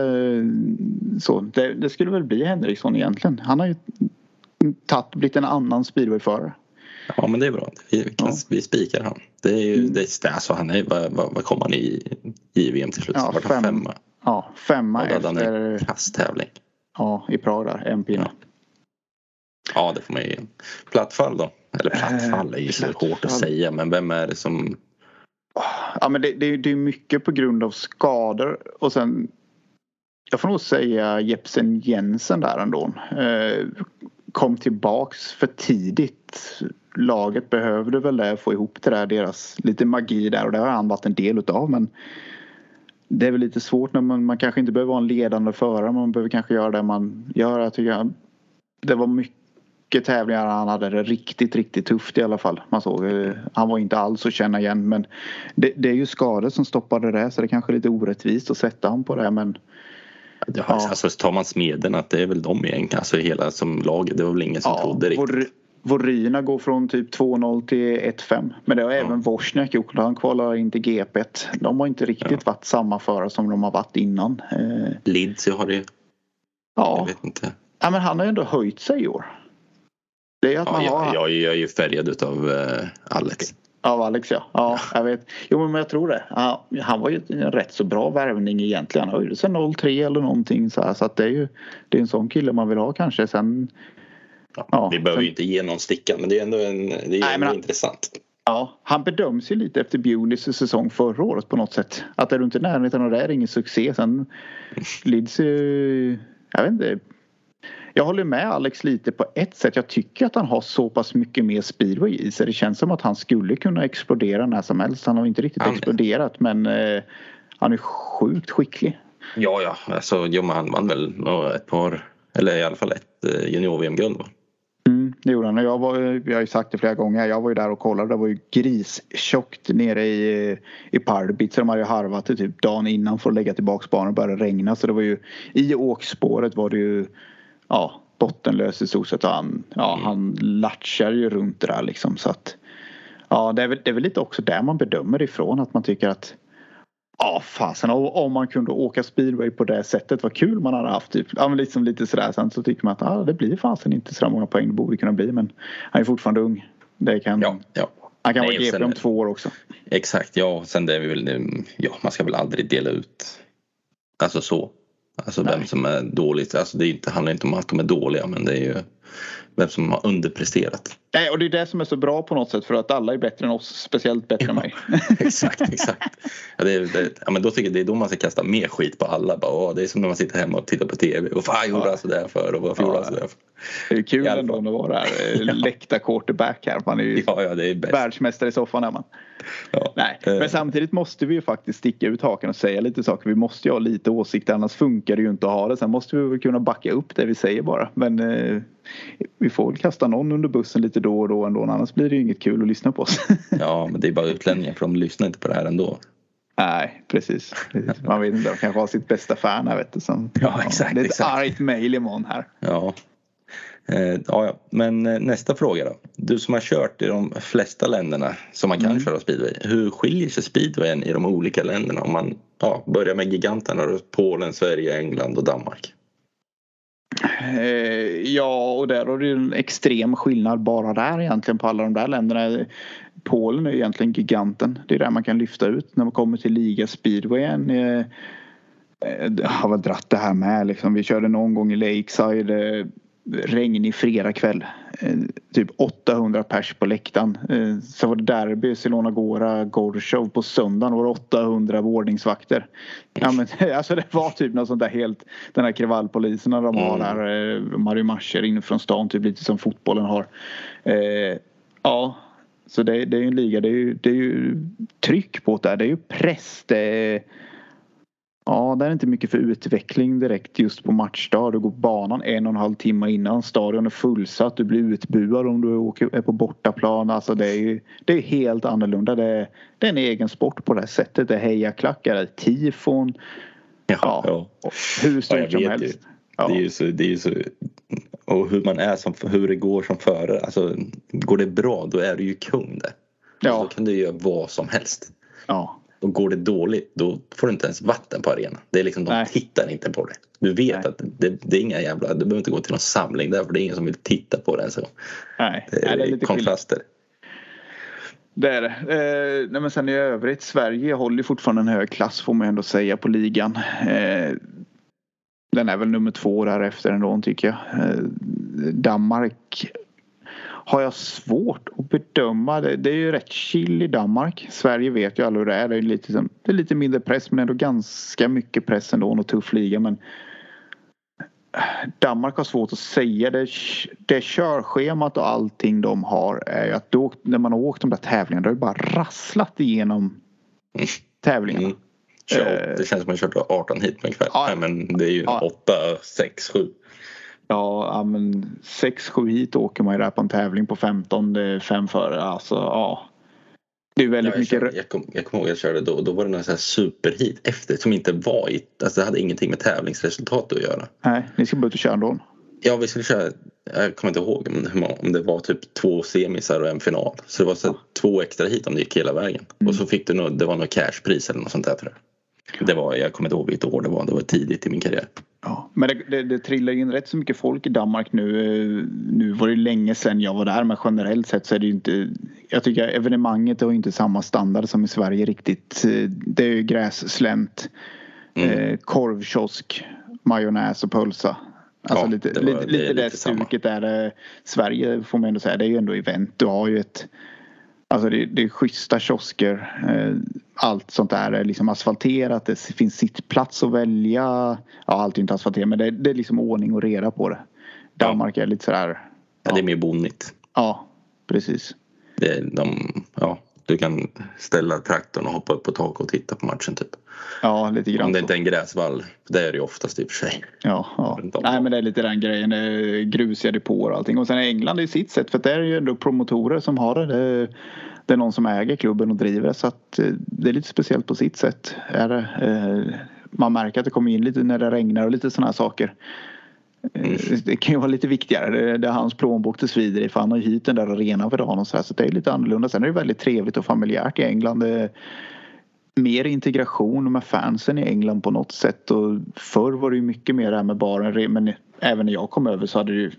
så. Det, det skulle väl bli Henriksson egentligen. Han har ju tatt, blivit en annan speedwayförare. Ja men det är bra. Vi, kan, ja. vi spikar han. Det är ju, mm. det, alltså han är, vad, vad, vad kom han i, i VM till slut? Ja, fem, femma. Ja, femma efter... Han en kasttävling. Ja, i Prag där, en pinne. Ja. ja, det får man ju Plattfall då? Eller plattfall är ju så hårt att säga men vem är det som Ja men det, det, det är mycket på grund av skador och sen jag får nog säga Jepsen Jensen där ändå. Eh, kom tillbaks för tidigt. Laget behövde väl det, få ihop det där, deras lite magi där och det har han varit en del utav men det är väl lite svårt när man, man kanske inte behöver vara en ledande förare. Man behöver kanske göra det man gör. Jag tycker det var mycket tävlingar han hade det riktigt, riktigt tufft i alla fall. Man såg, eh, han var inte alls att känna igen men det, det är ju skador som stoppade det så det är kanske är lite orättvist att sätta honom på det men Ja, ja. Alltså, tar man smeden att det är väl de egentligen, alltså hela som lag. Det var väl ingen som ja, trodde riktigt. Vorina går från typ 2-0 till 1-5. Men det har ja. även Wozniak gjort. Han kvalar in till GP. De har inte riktigt ja. varit samma förare som de har varit innan. Eh, Lindsey har det Ja. Jag vet inte. Ja men han har ju ändå höjt sig i år. Det är att man ja, har... jag, jag är ju färgad utav uh, Alex. Av Alex ja. ja, jag vet. Jo men jag tror det. Ja, han var ju en rätt så bra värvning egentligen. Han höjde sig 0-3 eller någonting så här. Så att det är ju det är en sån kille man vill ha kanske. Sen, ja, vi behöver ju inte ge någon sticka men det är ändå, en, det är Nej, ändå han, intressant. Ja, han bedöms ju lite efter Bewleys säsong förra året på något sätt. Att är du inte i närheten av det är ingen succé. Sen <laughs> Lids jag vet inte jag håller med Alex lite på ett sätt. Jag tycker att han har så pass mycket mer speedway i sig. Det känns som att han skulle kunna explodera när som helst. Han har inte riktigt han... exploderat men eh, han är sjukt skicklig. Ja, ja, alltså jo, han vann väl ett par, eller i alla fall ett eh, junior-VM-guld? Mm, det gjorde han. Jag, var, jag har ju sagt det flera gånger. Jag var ju där och kollade. Det var ju gristjockt nere i, i Parbit. Så de hade ju harvat det typ dagen innan för att lägga tillbaka banan och började regna. Så det var ju i åkspåret var det ju ja, bottenlös i stort sett. Han, ja, mm. han latchar ju runt det där liksom så att Ja det är, väl, det är väl lite också där man bedömer ifrån att man tycker att Ja fasen om man kunde åka speedway på det sättet vad kul man hade haft. Typ. Ja men liksom lite sådär sen så tycker man att ah, det blir fasen inte så många poäng det borde kunna bli men han är fortfarande ung. Det kan, ja, ja. Han kan Nej, vara GP om två år också. Exakt ja sen det är väl ja man ska väl aldrig dela ut Alltså så. Alltså Nej. vem som är dåligt. Alltså det inte, handlar inte om att de är dåliga men det är ju vem som har underpresterat. Nej, och det är det som är så bra på något sätt för att alla är bättre än oss, speciellt bättre ja, än mig. <laughs> exakt, exakt. Ja, det, det, ja, men då tycker jag det är då man ska kasta mer skit på alla. Bara, åh, det är som när man sitter hemma och tittar på TV. Och fan gjorde ja. han sådär för? Och varför ja. gjorde han sådär för? Det är kul ändå att vara här, <laughs> eh, ja. läckta quarterback här. Man är ju ja, ja, det är bäst. världsmästare i soffan är man. Ja. Nej, men eh. samtidigt måste vi ju faktiskt sticka ut hakan och säga lite saker. Vi måste ju ha lite åsikter annars funkar det ju inte att ha det. Sen måste vi väl kunna backa upp det vi säger bara. Men eh, vi får väl kasta någon under bussen lite då och då ändå annars blir det ju inget kul att lyssna på oss. <laughs> ja men det är bara utlänningar för de lyssnar inte på det här ändå. Nej precis. Man vet inte, de kanske har sitt bästa fan här vet du. Som, ja exakt. Det är ett argt mail imorgon här. Ja. Eh, ja, ja. Men eh, nästa fråga då. Du som har kört i de flesta länderna som man kan mm. köra speedway. Hur skiljer sig speedwayen i de olika länderna? Om man ja, börjar med giganterna Polen, Sverige, England och Danmark. Eh, ja, och där har du en extrem skillnad bara där egentligen på alla de där länderna. Polen är egentligen giganten. Det är där man kan lyfta ut när man kommer till liga speedwayen. Eh, eh, Jag har väl dratt det här med liksom. Vi körde någon gång i Lakeside regnig fredagkväll. Eh, typ 800 pers på läktaren. Eh, så var det derby, Barcelona Gora, Gorshov på söndagen var det 800 ordningsvakter. Ja, men, <laughs> alltså det var typ något sånt där helt, den här kravallpoliserna de har där. Eh, de hade ju marscher inifrån stan, typ lite som fotbollen har. ja, så det, det är ju en liga, det är ju, det är ju tryck på det där, det är ju press. Det är, Ja, det är inte mycket för utveckling direkt just på matchdag. Du går banan en och en halv timme innan. Stadion är fullsatt. Du blir utbuad om du åker, är på bortaplan. Alltså det är, det är helt annorlunda. Det är, det är en egen sport på det här sättet. Det är hejaklackar, det är tifon. Ja, Ja. ja. Hur stort Ja, som helst. ju. Ja. Det är ju så, det är ju så och hur man är som, hur det går som förare. Alltså, går det bra då är du ju kung där. Ja. Då kan du göra vad som helst. ja. Och går det dåligt då får du inte ens vatten på arenan. Det är liksom, de Nej. tittar inte på det. Du vet Nej. att det, det är inga jävla, du behöver inte gå till någon samling där för det är ingen som vill titta på det. Så. Nej, Det Nej, är, det är lite skillnad. kontraster. Det är det. Eh, nej men sen i övrigt, Sverige håller fortfarande en hög klass får man ändå säga på ligan. Eh, den är väl nummer två därefter ändå tycker jag. Eh, Danmark har jag svårt att bedöma. Det, det är ju rätt chill i Danmark. Sverige vet ju alla hur det är. Det är, lite, som- det är lite mindre press men ändå ganska mycket press ändå och tuff liga. Men Danmark har svårt att säga. Det, det körschemat och allting de har är ju att då, när man har åkt de där tävlingarna då har det bara rasslat igenom Mm. tävlingarna. Mm. Kör, Eh. det känns som att man kört 18 hit på en kväll. Ja. Nej, men det är ju Ja. 8, 6, 7. Ja, ja men 6-7 hit åker man ju där på en tävling på 15, det är fem före. Alltså ja. Det är väldigt jag, mycket. körde, jag, kom, jag kommer ihåg jag körde då. Då var det någon sån här superhit efter som inte var i... Alltså det hade ingenting med tävlingsresultat att göra. Nej, ni ska bara ut och köra ändå. Ja, vi skulle köra... Jag kommer inte ihåg om- det var typ två semisar och en final. Så det var så här, två extra hit om det gick hela vägen. Mm. Och så fick du nog, det var något cashpris eller något sånt där tror jag. Det var, jag kommer inte ihåg vilket år det var. Det var tidigt i min karriär. Ja, men det, det, det trillar in rätt så mycket folk i Danmark nu. Eh, Nu var det länge sedan jag var där men generellt sett så är det ju inte. Jag tycker evenemanget har inte samma standard som i Sverige riktigt. Eh, Det är ju grässlänt, Mm. eh, korvkiosk, majonnäs och pölsa. Alltså Ja, lite, det var- lite, det lite det stuket är det. Sverige får man ändå säga, det är ju ändå event. Du har ju ett Alltså det, det är schyssta kiosker. Eh, Allt sånt där är liksom asfalterat. Det finns sittplats att välja. Ja, allt är inte asfalterat men det, det är liksom ordning och reda på det. Danmark är lite sådär. Ja. Det är mer bonnigt. Ja, precis. Det de, ja, du kan ställa traktorn och hoppa upp på taket och titta på matchen typ. Ja, lite grann Om det inte är en gräsvall. Det är det ju oftast i och för sig. Ja, ja. Nej men det är lite den grejen. Det är grusiga depåer och allting. Och sen är England i sitt sätt. För det är ju ändå promotorer som har det. Det är, det är någon som äger klubben och driver det. Så att eh, det är lite speciellt på sitt sätt. Är det. Eh, Man märker att det kommer in lite när det regnar och lite sådana här saker. Eh, Det kan ju vara lite viktigare. Det, är hans plånbok det svider i. För han har hyrt den där arenan för dagen och så här. Så det är lite annorlunda. Sen är det väldigt trevligt och familjärt i England. Det, mer integration med fansen i England på något sätt. Och förr var det ju mycket mer det här med baren. Men även när jag kom över så hade det ju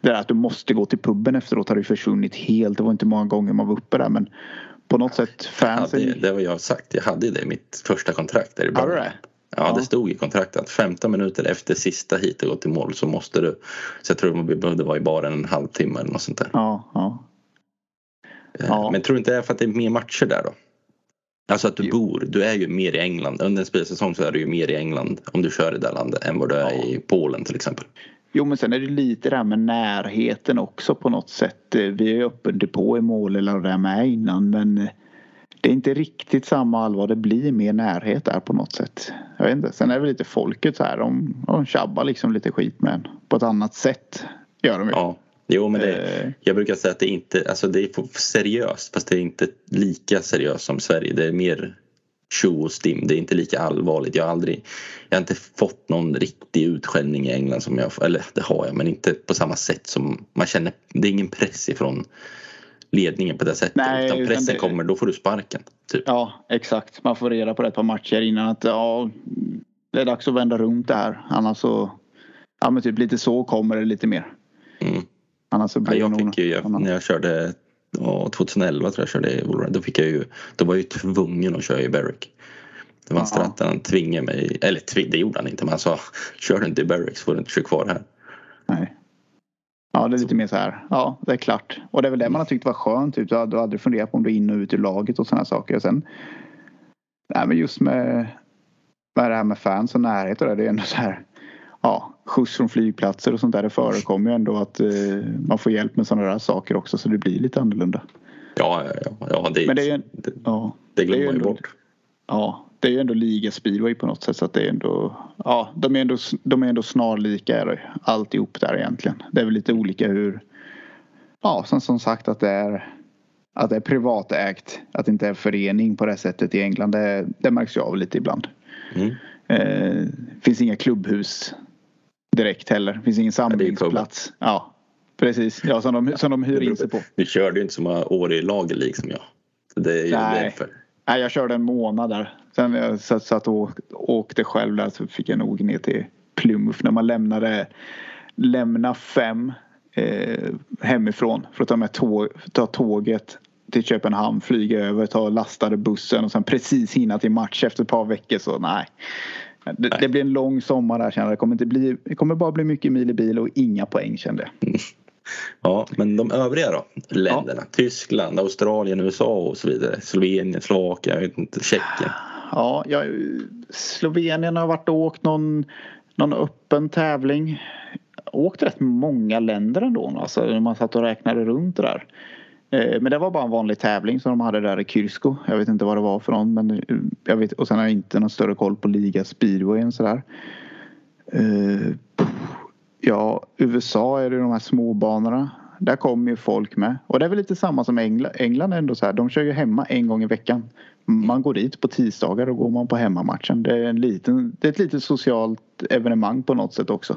det där att du måste gå till puben efteråt har ju försvunnit helt. Det var inte många gånger man var uppe där men på något sätt fansen. hade, det var jag sagt. Jag hade det i mitt första kontrakt där i början. det? Ja, Ja. det stod i kontraktet att 15 minuter efter sista heatet gått i mål så måste du. Så jag tror vi behövde vara i baren en halvtimme eller något sånt där. Ja, ja. Eh, Ja. Men tror du inte det är för att det är mer matcher där då? Alltså att du Jo. bor, du är ju mer i England. Under en spelsäsong så är du ju mer i England om du kör i det landet än vad du är Ja. i Polen till exempel. Jo men sen är det lite det här med närheten också på något sätt. Eh, Vi är ju öppen depå i mål eller det där med innan men eh, det är inte riktigt samma allvar. Det blir mer närhet där på något sätt. Jag vet inte. Sen är det väl lite folket så här. De, de tjabbar liksom lite skit med en på ett annat sätt. Gör de ju. Ja, jo men det, Eh. jag brukar säga att det inte, alltså det är seriöst fast det är inte lika seriöst som Sverige. Det är mer tjo och stim. Det är inte lika allvarligt. Jag har aldrig, jag har inte fått någon riktig utskällning i England som jag, eller det har jag men inte på samma sätt som man känner. Det är ingen press ifrån ledningen på det sättet. Nej, utan utan pressen det- kommer, då får du sparken. Typ. Ja, exakt. Man får reda på det ett par matcher innan att ja, det är dags att vända runt det här. Annars så, ja men typ lite så kommer det lite mer. Mm. Annars så Ja, blir det jag fick ju, jag, annan- när jag körde ja, 2011 tror jag körde i Wolverine, då fick jag ju, då var jag ju tvungen att köra i Berwick. Det var en Ja. stratt han tvingade mig, eller tvi- det gjorde han inte men han sa <laughs> kör du inte i Berwick så får du inte köra kvar här. Nej. Ja, det är lite mer så här. Ja, det är klart. Och det är väl det man har tyckt var skönt. Typ. Du har aldrig funderat på om du är in och ut ur laget och sådana saker. Och sen, nej, men just med, med det här med fans och närhet och det. Det är ändå så här. Ja, skjuts från flygplatser och sånt där. Det förekommer ju ändå att eh, man får hjälp med sådana där saker också. Så det blir lite annorlunda. Ja, ja, ja, det, Men det är ju en- det, Ja, det det är glömmer ju man ju bort. ja, det är ju ändå ligaspeedway på något sätt så att det är ändå, ja, de är ändå, de är ändå snarlika alltihop där egentligen. Det är väl lite olika hur, ja, som, som sagt att det är att det är privatägt, att det inte är förening på det sättet i England. Det, det märks ju av lite ibland. Mm. Eh, finns inga klubbhus direkt heller. Finns ingen samlingsplats. Ja, precis. Ja, som de, som de hyr in sig på. Du körde ju inte så många år i lager liksom jag. det är ju Nej. därför. Nej, jag körde en månad där. Sen jag satt, satt och åkte själv där så fick jag nog ner till Plymouth när man lämnade lämna fem eh, hemifrån för att ta med tåg, ta tåget till Köpenhamn, flyga över, ta lastade bussen och sen precis hinna till match efter ett par veckor så nej. Det, det blir en lång sommar där känner jag. Det kommer, inte bli, det kommer bara bli mycket mil i bil och inga poäng kände jag. Mm. Ja, men de övriga då? Länderna? Ja. Tyskland, Australien, USA och så vidare. Slovenien, Slovakien, jag vet inte, Tjeckien. Ja, jag, Slovenien har varit och åkt någon, någon öppen tävling. Åkt rätt många länder ändå. Alltså när man satt och räknade runt det där. Eh, men det var bara en vanlig tävling som de hade där i Kyrsko. Jag vet inte vad det var för någon. Men eh, jag vet, och sen har jag inte någon större koll på liga speedwayen sådär. Eh, ja, USA är det de här småbanorna. Där kommer ju folk med. Och det är väl lite samma som England. England ändå så här. De kör ju hemma en gång i veckan. Man går dit på tisdagar och går man på hemmamatchen. Det är, en liten, det är ett litet socialt evenemang på något sätt också.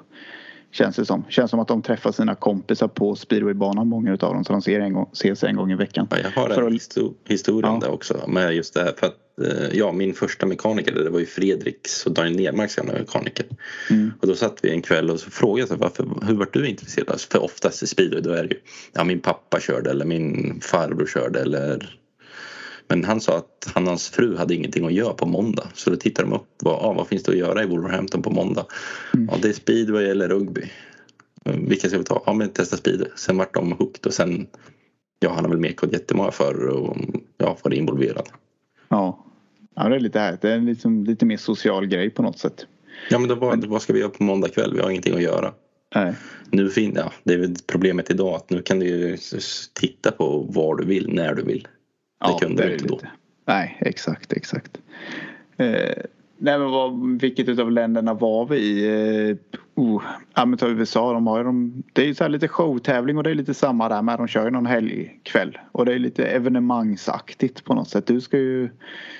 Känns det som. Känns som att de träffar sina kompisar på speedwaybanan många utav dem. Så de ser en gång, ses en gång i veckan. Ja, jag har en att... historia ja. det också. Med just det här. För att, eh, ja, min första mekaniker det var ju Fredriks och Daniel Nermarks gamla mekaniker. Mm. Och då satt vi en kväll och så frågade jag varför, hur var du intresserad? För oftast i speedway då är det ju ja, min pappa körde eller min farbror körde eller men han sa att han och hans fru hade ingenting att göra på måndag. Så då tittade de upp. Vad, ah, vad finns det att göra i Wolverhampton på måndag? Mm. Ja, det är speedway eller rugby. Vilka ska vi ta? Ja, men testa speedway. Sen vart de hooked och sen ja, han har väl mekat jättemånga förr och ja, varit involverad. Ja. ja, det är lite härligt. Det är liksom lite mer social grej på något sätt. Ja, men då, vad, vad ska vi göra på måndag kväll? Vi har ingenting att göra. Nej. Nu fin, ja, det är väl problemet idag att nu kan du titta på var du vill, när du vill. Det ja, kunde du inte då. Nej, exakt, exakt. Eh, nej, men vad, vilket av länderna var vi i? Eh, oh, ja, men ta USA, de har ju de, det är ju så lite showtävling och det är lite samma där med. De kör ju någon helgkväll och det är lite evenemangsaktigt på något sätt. Du ska ju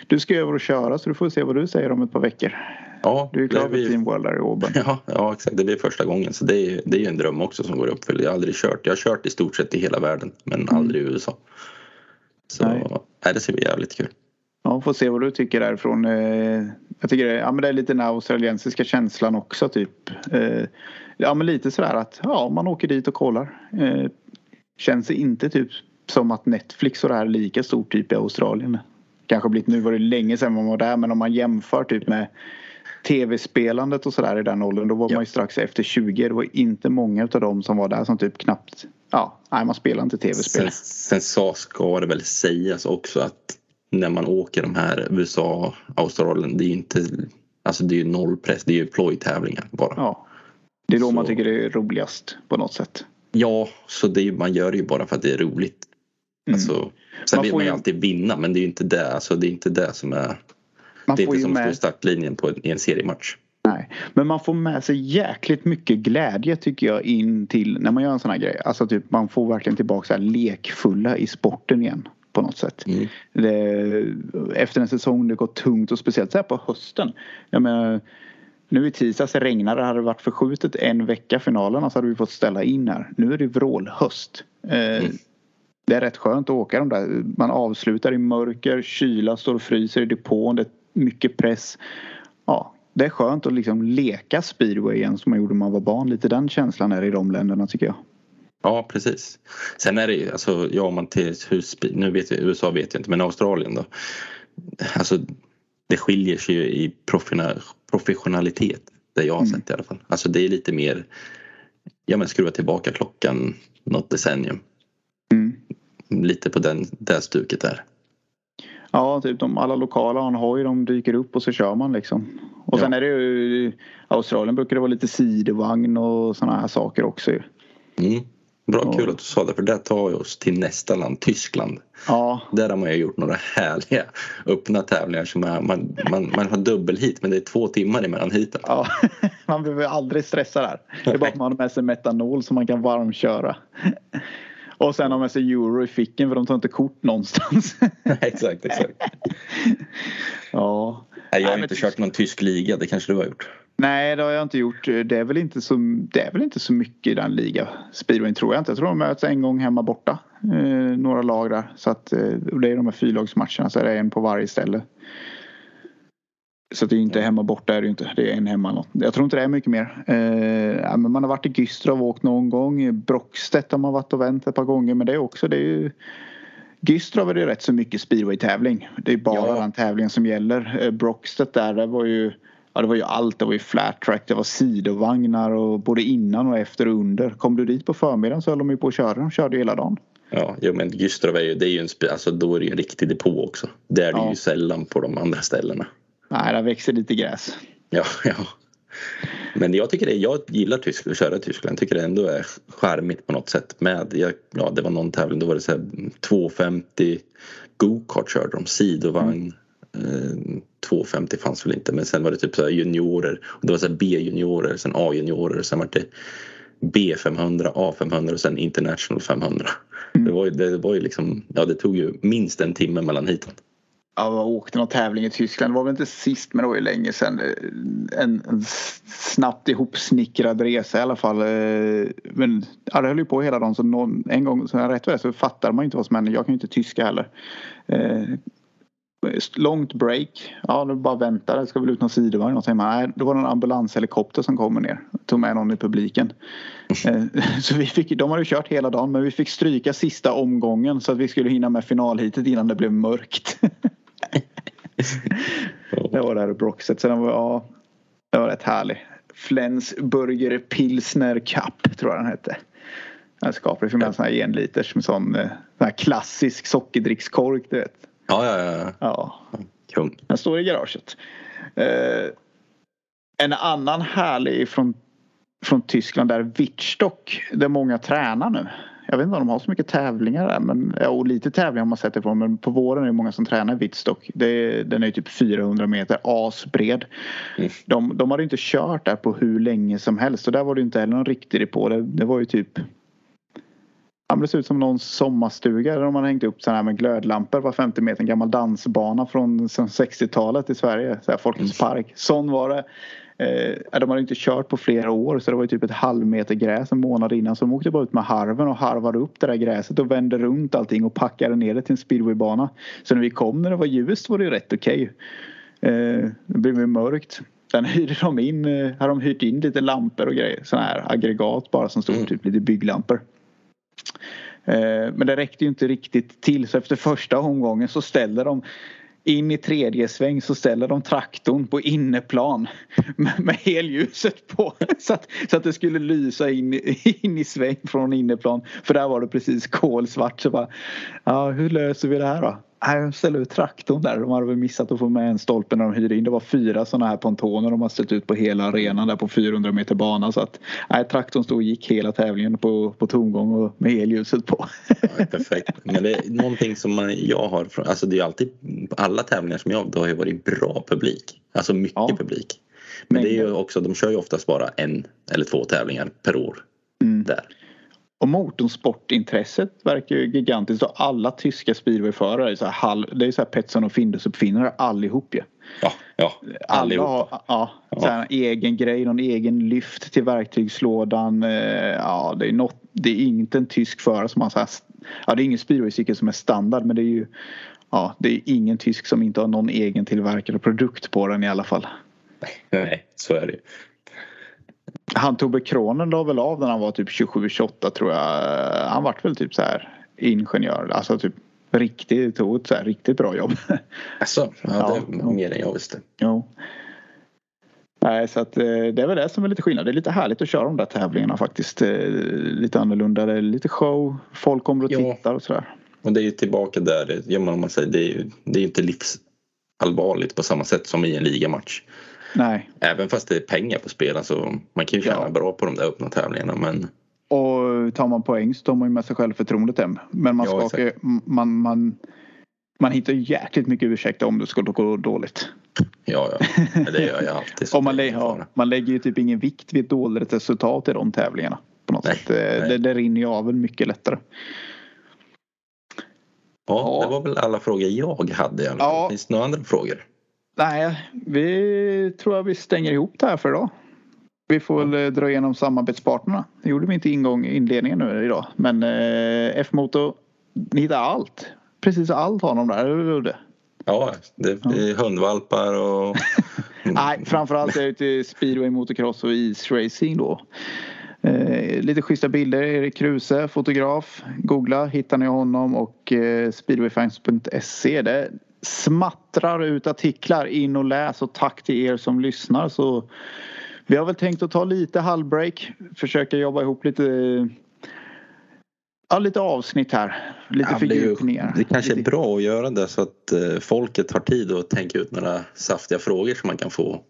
du ska över och köra så du får se vad du säger om ett par veckor. Ja, du är klar för Team World där i Åben. <laughs> Ja, ja, exakt. Det blir första gången. Så det är, det är ju en dröm också som går i uppfyllelse. Jag har aldrig kört. Jag har kört i stort sett i hela världen men mm. aldrig i USA. Så nej. Nej, det ska bli jävligt kul. Ja, får se vad du tycker därifrån. Eh, jag tycker det, ja, men det är lite den australiensiska känslan också typ. Eh, ja men lite sådär att ja, man åker dit och kollar. Eh, känns inte typ som att Netflix och det här är lika stort typ i Australien. Kanske blivit, nu var det länge sedan man var där men om man jämför typ med tv-spelandet och sådär i den åldern då var ja. man ju strax efter 20. Det var inte många av dem som var där som typ knappt Ja, nej man spelar inte tv-spel. Sen, sen så ska det väl sägas också att när man åker de här USA, Australien, det är ju inte Alltså det är ju noll press, det är ju plojtävlingar bara. Ja. Det är då så. man tycker det är roligast på något sätt. Ja, så det är, man gör det ju bara för att det är roligt. Mm. Alltså, sen man vill man ju alltid vinna men det är ju inte det, alltså, det, är inte det som är man det är inte som att stå i startlinjen på en, en seriematch. Nej, men man får med sig jäkligt mycket glädje tycker jag in till när man gör en sån här grej. Alltså typ man får verkligen tillbaka så här lekfulla i sporten igen på något sätt. Mm. Det, efter en säsong det går tungt och speciellt så här på hösten. Jag menar, nu i tisdags regnade det. Hade det varit förskjutet en vecka finalen så hade vi fått ställa in här. Nu är det vrålhöst. Eh, mm. Det är rätt skönt att åka de där. Man avslutar i mörker, kyla, står och fryser i depån. Det är mycket press. Ja, det är skönt att liksom leka speedway igen som man gjorde när man var barn. Lite den känslan är det i de länderna tycker jag. Ja precis. Sen är det ju, alltså ja man till hur, nu vet jag, USA vet jag inte men Australien då. Alltså det skiljer sig ju i professionalitet. Det jag har mm. sett i alla fall. Alltså det är lite mer, ja men skruva tillbaka klockan något decennium. Mm. Lite på den, det stuket där. Ja, typ de, alla lokala har hoj, de dyker upp och så kör man liksom. Och ja. sen är det ju, Australien brukar det vara lite sidovagn och sådana här saker också ju. Mm. Bra, Ja. kul att du sa det för det tar oss till nästa land, Tyskland. Ja, Där har man ju gjort några <laughs> härliga öppna tävlingar som är, man, man, man har dubbelhit men det är två timmar emellan hiten. ja. <laughs> man behöver aldrig stressa där. Det är bara att man har med sig metanol som man kan varmköra. Och sen har med sig euro i ficken för de tar inte kort någonstans. <laughs> exakt, exakt. ja. Nej, jag har Nej, inte kört någon tysk liga, det kanske du har gjort. Nej, det har jag inte gjort. Det är väl inte så, det är väl inte så mycket i den liga. Speedway tror jag inte. Jag tror de möts en gång hemma borta. Eh, några lag där. Så att, eh, och det är de här fyrlagsmatcherna så är det en på varje ställe. Så det är inte hemma borta är det ju inte. Det är en hemma. något. Jag tror inte det är mycket mer. Eh, men man har varit i Güstrow och åkt någon gång. Brockstedt har man varit och vänt ett par gånger. Men det är också det är ju Güstrow är det rätt så mycket speedway-tävling. Det är bara Ja. den tävlingen som gäller. Eh, Brockstedt där, det var ju Ja det var ju allt. Det var ju flat track, det var sidovagnar och både innan och efter och under. Kom du dit på förmiddagen så höll de ju på att köra. De körde hela dagen. Ja, jo, men Güstrow är ju, det är ju en, alltså då är det ju en riktig depå också. Det är det Ja. ju sällan på de andra ställena. Nej, där växer lite gräs. Ja, <laughs> ja. Men jag tycker det, jag gillar Tyskland, att köra i Tyskland. Jag tycker det ändå är charmigt på något sätt. Med, jag, ja, det var någon tävling, då var det så här 250 go-kart körde de, sidovagn. Eh, 250 fanns väl inte men sen var det typ så juniorer. Och det var så B-juniorer, sen A-juniorer, sen var det B500, A500 och sen International 500. Det, var ju, det var ju liksom, ja det tog ju minst en timme mellan hiten. Ja, jag åkte någon tävling i Tyskland. Det var väl inte sist men det var ju länge sedan. En, en snabbt ihopsnickrad resa i alla fall. Eh, men ja, det höll ju på hela dagen. Så någon, en gång så rätt vad det är så fattar man ju inte vad som händer. Jag kan ju inte tyska heller. Eh, Långt break. Ja, nu bara vänta. Det ska väl ut någon sidovagn. Och man, nej, då var det en ambulanshelikopter som kommer ner. Tog med någon i publiken. Eh, <laughs> Så vi fick, de hade ju kört hela dagen men vi fick stryka sista omgången så att vi skulle hinna med finalhitet innan det blev mörkt. <laughs> Det var där i Broxet. Så den var, ja, det var rätt härlig. Flensburger Pilsner Cup tror jag den hette. Den skapade för mig en sån här enliters med sån, eh, sån här klassisk sockerdrickskork du vet. Ja, ja, ja. Ja, Kung. den står i garaget. Eh, en annan härlig från, från Tyskland där Wittstock där många tränar nu. Jag vet inte om de har så mycket tävlingar där. Men, ja, och lite tävlingar har man sett ifrån. Men på våren är det många som tränar i Wittstock. Det, den är ju typ 400 meter asbred. Mm. De, de hade inte kört där på hur länge som helst. Och där var det inte heller någon riktig depå. Det, det var ju typ det ser ut som någon sommarstuga där de har hängt upp sådana här med glödlampor var 50 meter. En gammal dansbana från som 60-talet i Sverige. Så här, Folkets Mm. park. Sån var det. Eh, de hade inte kört på flera år så det var ju typ ett halvmeter gräs en månad innan. Så de åkte bara ut med harven och harvade upp det där gräset och vände runt allting och packade ner det till en speedwaybana. Så när vi kom när det var ljust var det rätt okej. Eh, det blev ju mörkt. Sen hyrde de in, eh, hade de hyrt in lite lampor och grejer. Sådana här aggregat bara som stod Mm. typ lite bygglampor. Eh, Men det räckte ju inte riktigt till så efter första omgången så ställer de in i tredje sväng så ställer de traktorn på inneplan med, med helljuset på. <laughs> Så att, så att det skulle lysa in, i- <laughs> in i sväng från inneplan. För där var det precis kolsvart. Så bara, ja, hur löser vi det här då? Nej, de ställer ut traktorn där. De hade väl missat att få med en stolpe när de hyrde in. Det var fyra sådana här pontoner de har ställt ut på hela arenan där på 400 meter bana. Så att nej, traktorn stod och gick hela tävlingen på, på tomgång och med helljuset på. Ja, perfekt. Men det är någonting som man, jag har alltså det är alltid på alla tävlingar som jag, det har ju varit bra publik. Alltså mycket Ja. publik. Men det är ju också, de kör ju oftast bara en eller två tävlingar per år. Mm. Där. Och motorsportintresset verkar ju gigantiskt och alla tyska speedwayförare är så här halv, det är så här Petson och Findus uppfinnare allihop ju. Ja, ja. Alla Allihopa. har ja, så här, en egen grej, någon egen lyft till verktygslådan. Eh, Ja, det är, något, det är inte en tysk förare som har så här, ja det är ingen speedwaycykel som är standard men det är ju Ja, det är ingen tysk som inte har någon egen tillverkad produkt på den i alla fall. Nej, så är det ju. Han Tobbe Kronen la väl av när han var typ 27-28 tror jag. Han vart väl typ så här ingenjör. Alltså typ riktigt, tog ett så här riktigt bra jobb. <laughs> Alltså, ja, det ja. mer än jag visste. jo. Nej, så att eh, det är väl det som är lite skillnad. Det är lite härligt att köra de där tävlingarna faktiskt. Eh, Lite annorlunda. Det är lite show. Folk kommer och Ja. tittar och sådär. Och det är ju tillbaka där, ja, men man säger, det är ju det är inte livsallvarligt på samma sätt som i en ligamatch. Nej, Även fast det är pengar på spel, alltså man kan ju tjäna Ja. bra på de där öppna tävlingarna men Och tar man poäng så tar man ju med sig självförtroendet hem. Men man, Ja, skakar, man, man, man hittar jäkligt mycket ursäkter om det skulle gå dåligt. Ja, ja. Det gör jag alltid. <laughs> Och man, lä- ja, man lägger ju typ ingen vikt vid ett dåligt resultat i de tävlingarna. På något Nej, sätt. Det, nej. det, det rinner ju av en mycket lättare. Ja, Ja. det var väl alla frågor jag hade. Ja. Finns det några andra frågor? Nej, vi tror jag vi stänger ihop det här för idag. Vi får väl eh, dra igenom samarbetspartnerna. Det gjorde vi inte ingång i inledningen nu idag. Men eh, F-motor, ni hittar allt. Precis allt har de där, eller hur? Ja, det är hundvalpar och... <laughs> Nej, framförallt är det till speedway, motocross och isracing då. Eh, lite schyssta bilder. Erik Kruse, fotograf. Googla, hittar ni honom och eh, speedwayfans.se. Det smattrar ut artiklar. In och läs och tack till er som lyssnar. Så vi har väl tänkt att ta lite halvbreak. Försöka jobba ihop lite Ja, lite avsnitt här. Lite Ja, det, ju, fördjupningar. det kanske är bra att göra det så att eh, folket har tid att tänka ut några saftiga frågor som man kan få.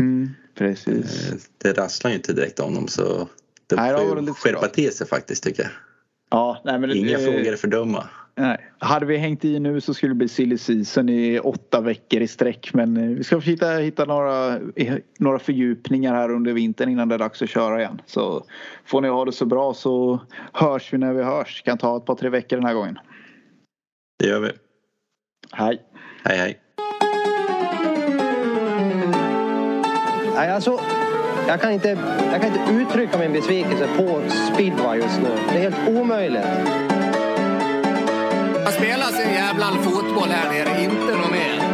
Mm, precis. Eh, Det rasslar ju inte direkt om dem så det Nej, det får ju skärpa till sig faktiskt tycker jag. Ja, nej, men det, Inga eh, frågor är för dumma. Nej. Hade vi hängt i nu så skulle det bli silly season i åtta veckor i sträck. Men eh, vi ska hitta, hitta några, eh, några fördjupningar här under vintern innan det är dags att köra igen. Så får ni ha det så bra så hörs vi när vi hörs. Kan ta ett par tre veckor den här gången. Det gör vi. Hej! Hej hej. Nej, alltså, jag, kan inte, jag kan inte uttrycka min besvikelse på speedway just nu. Det är helt omöjligt. Man spelar sin jävla fotboll här nere, inte något mer.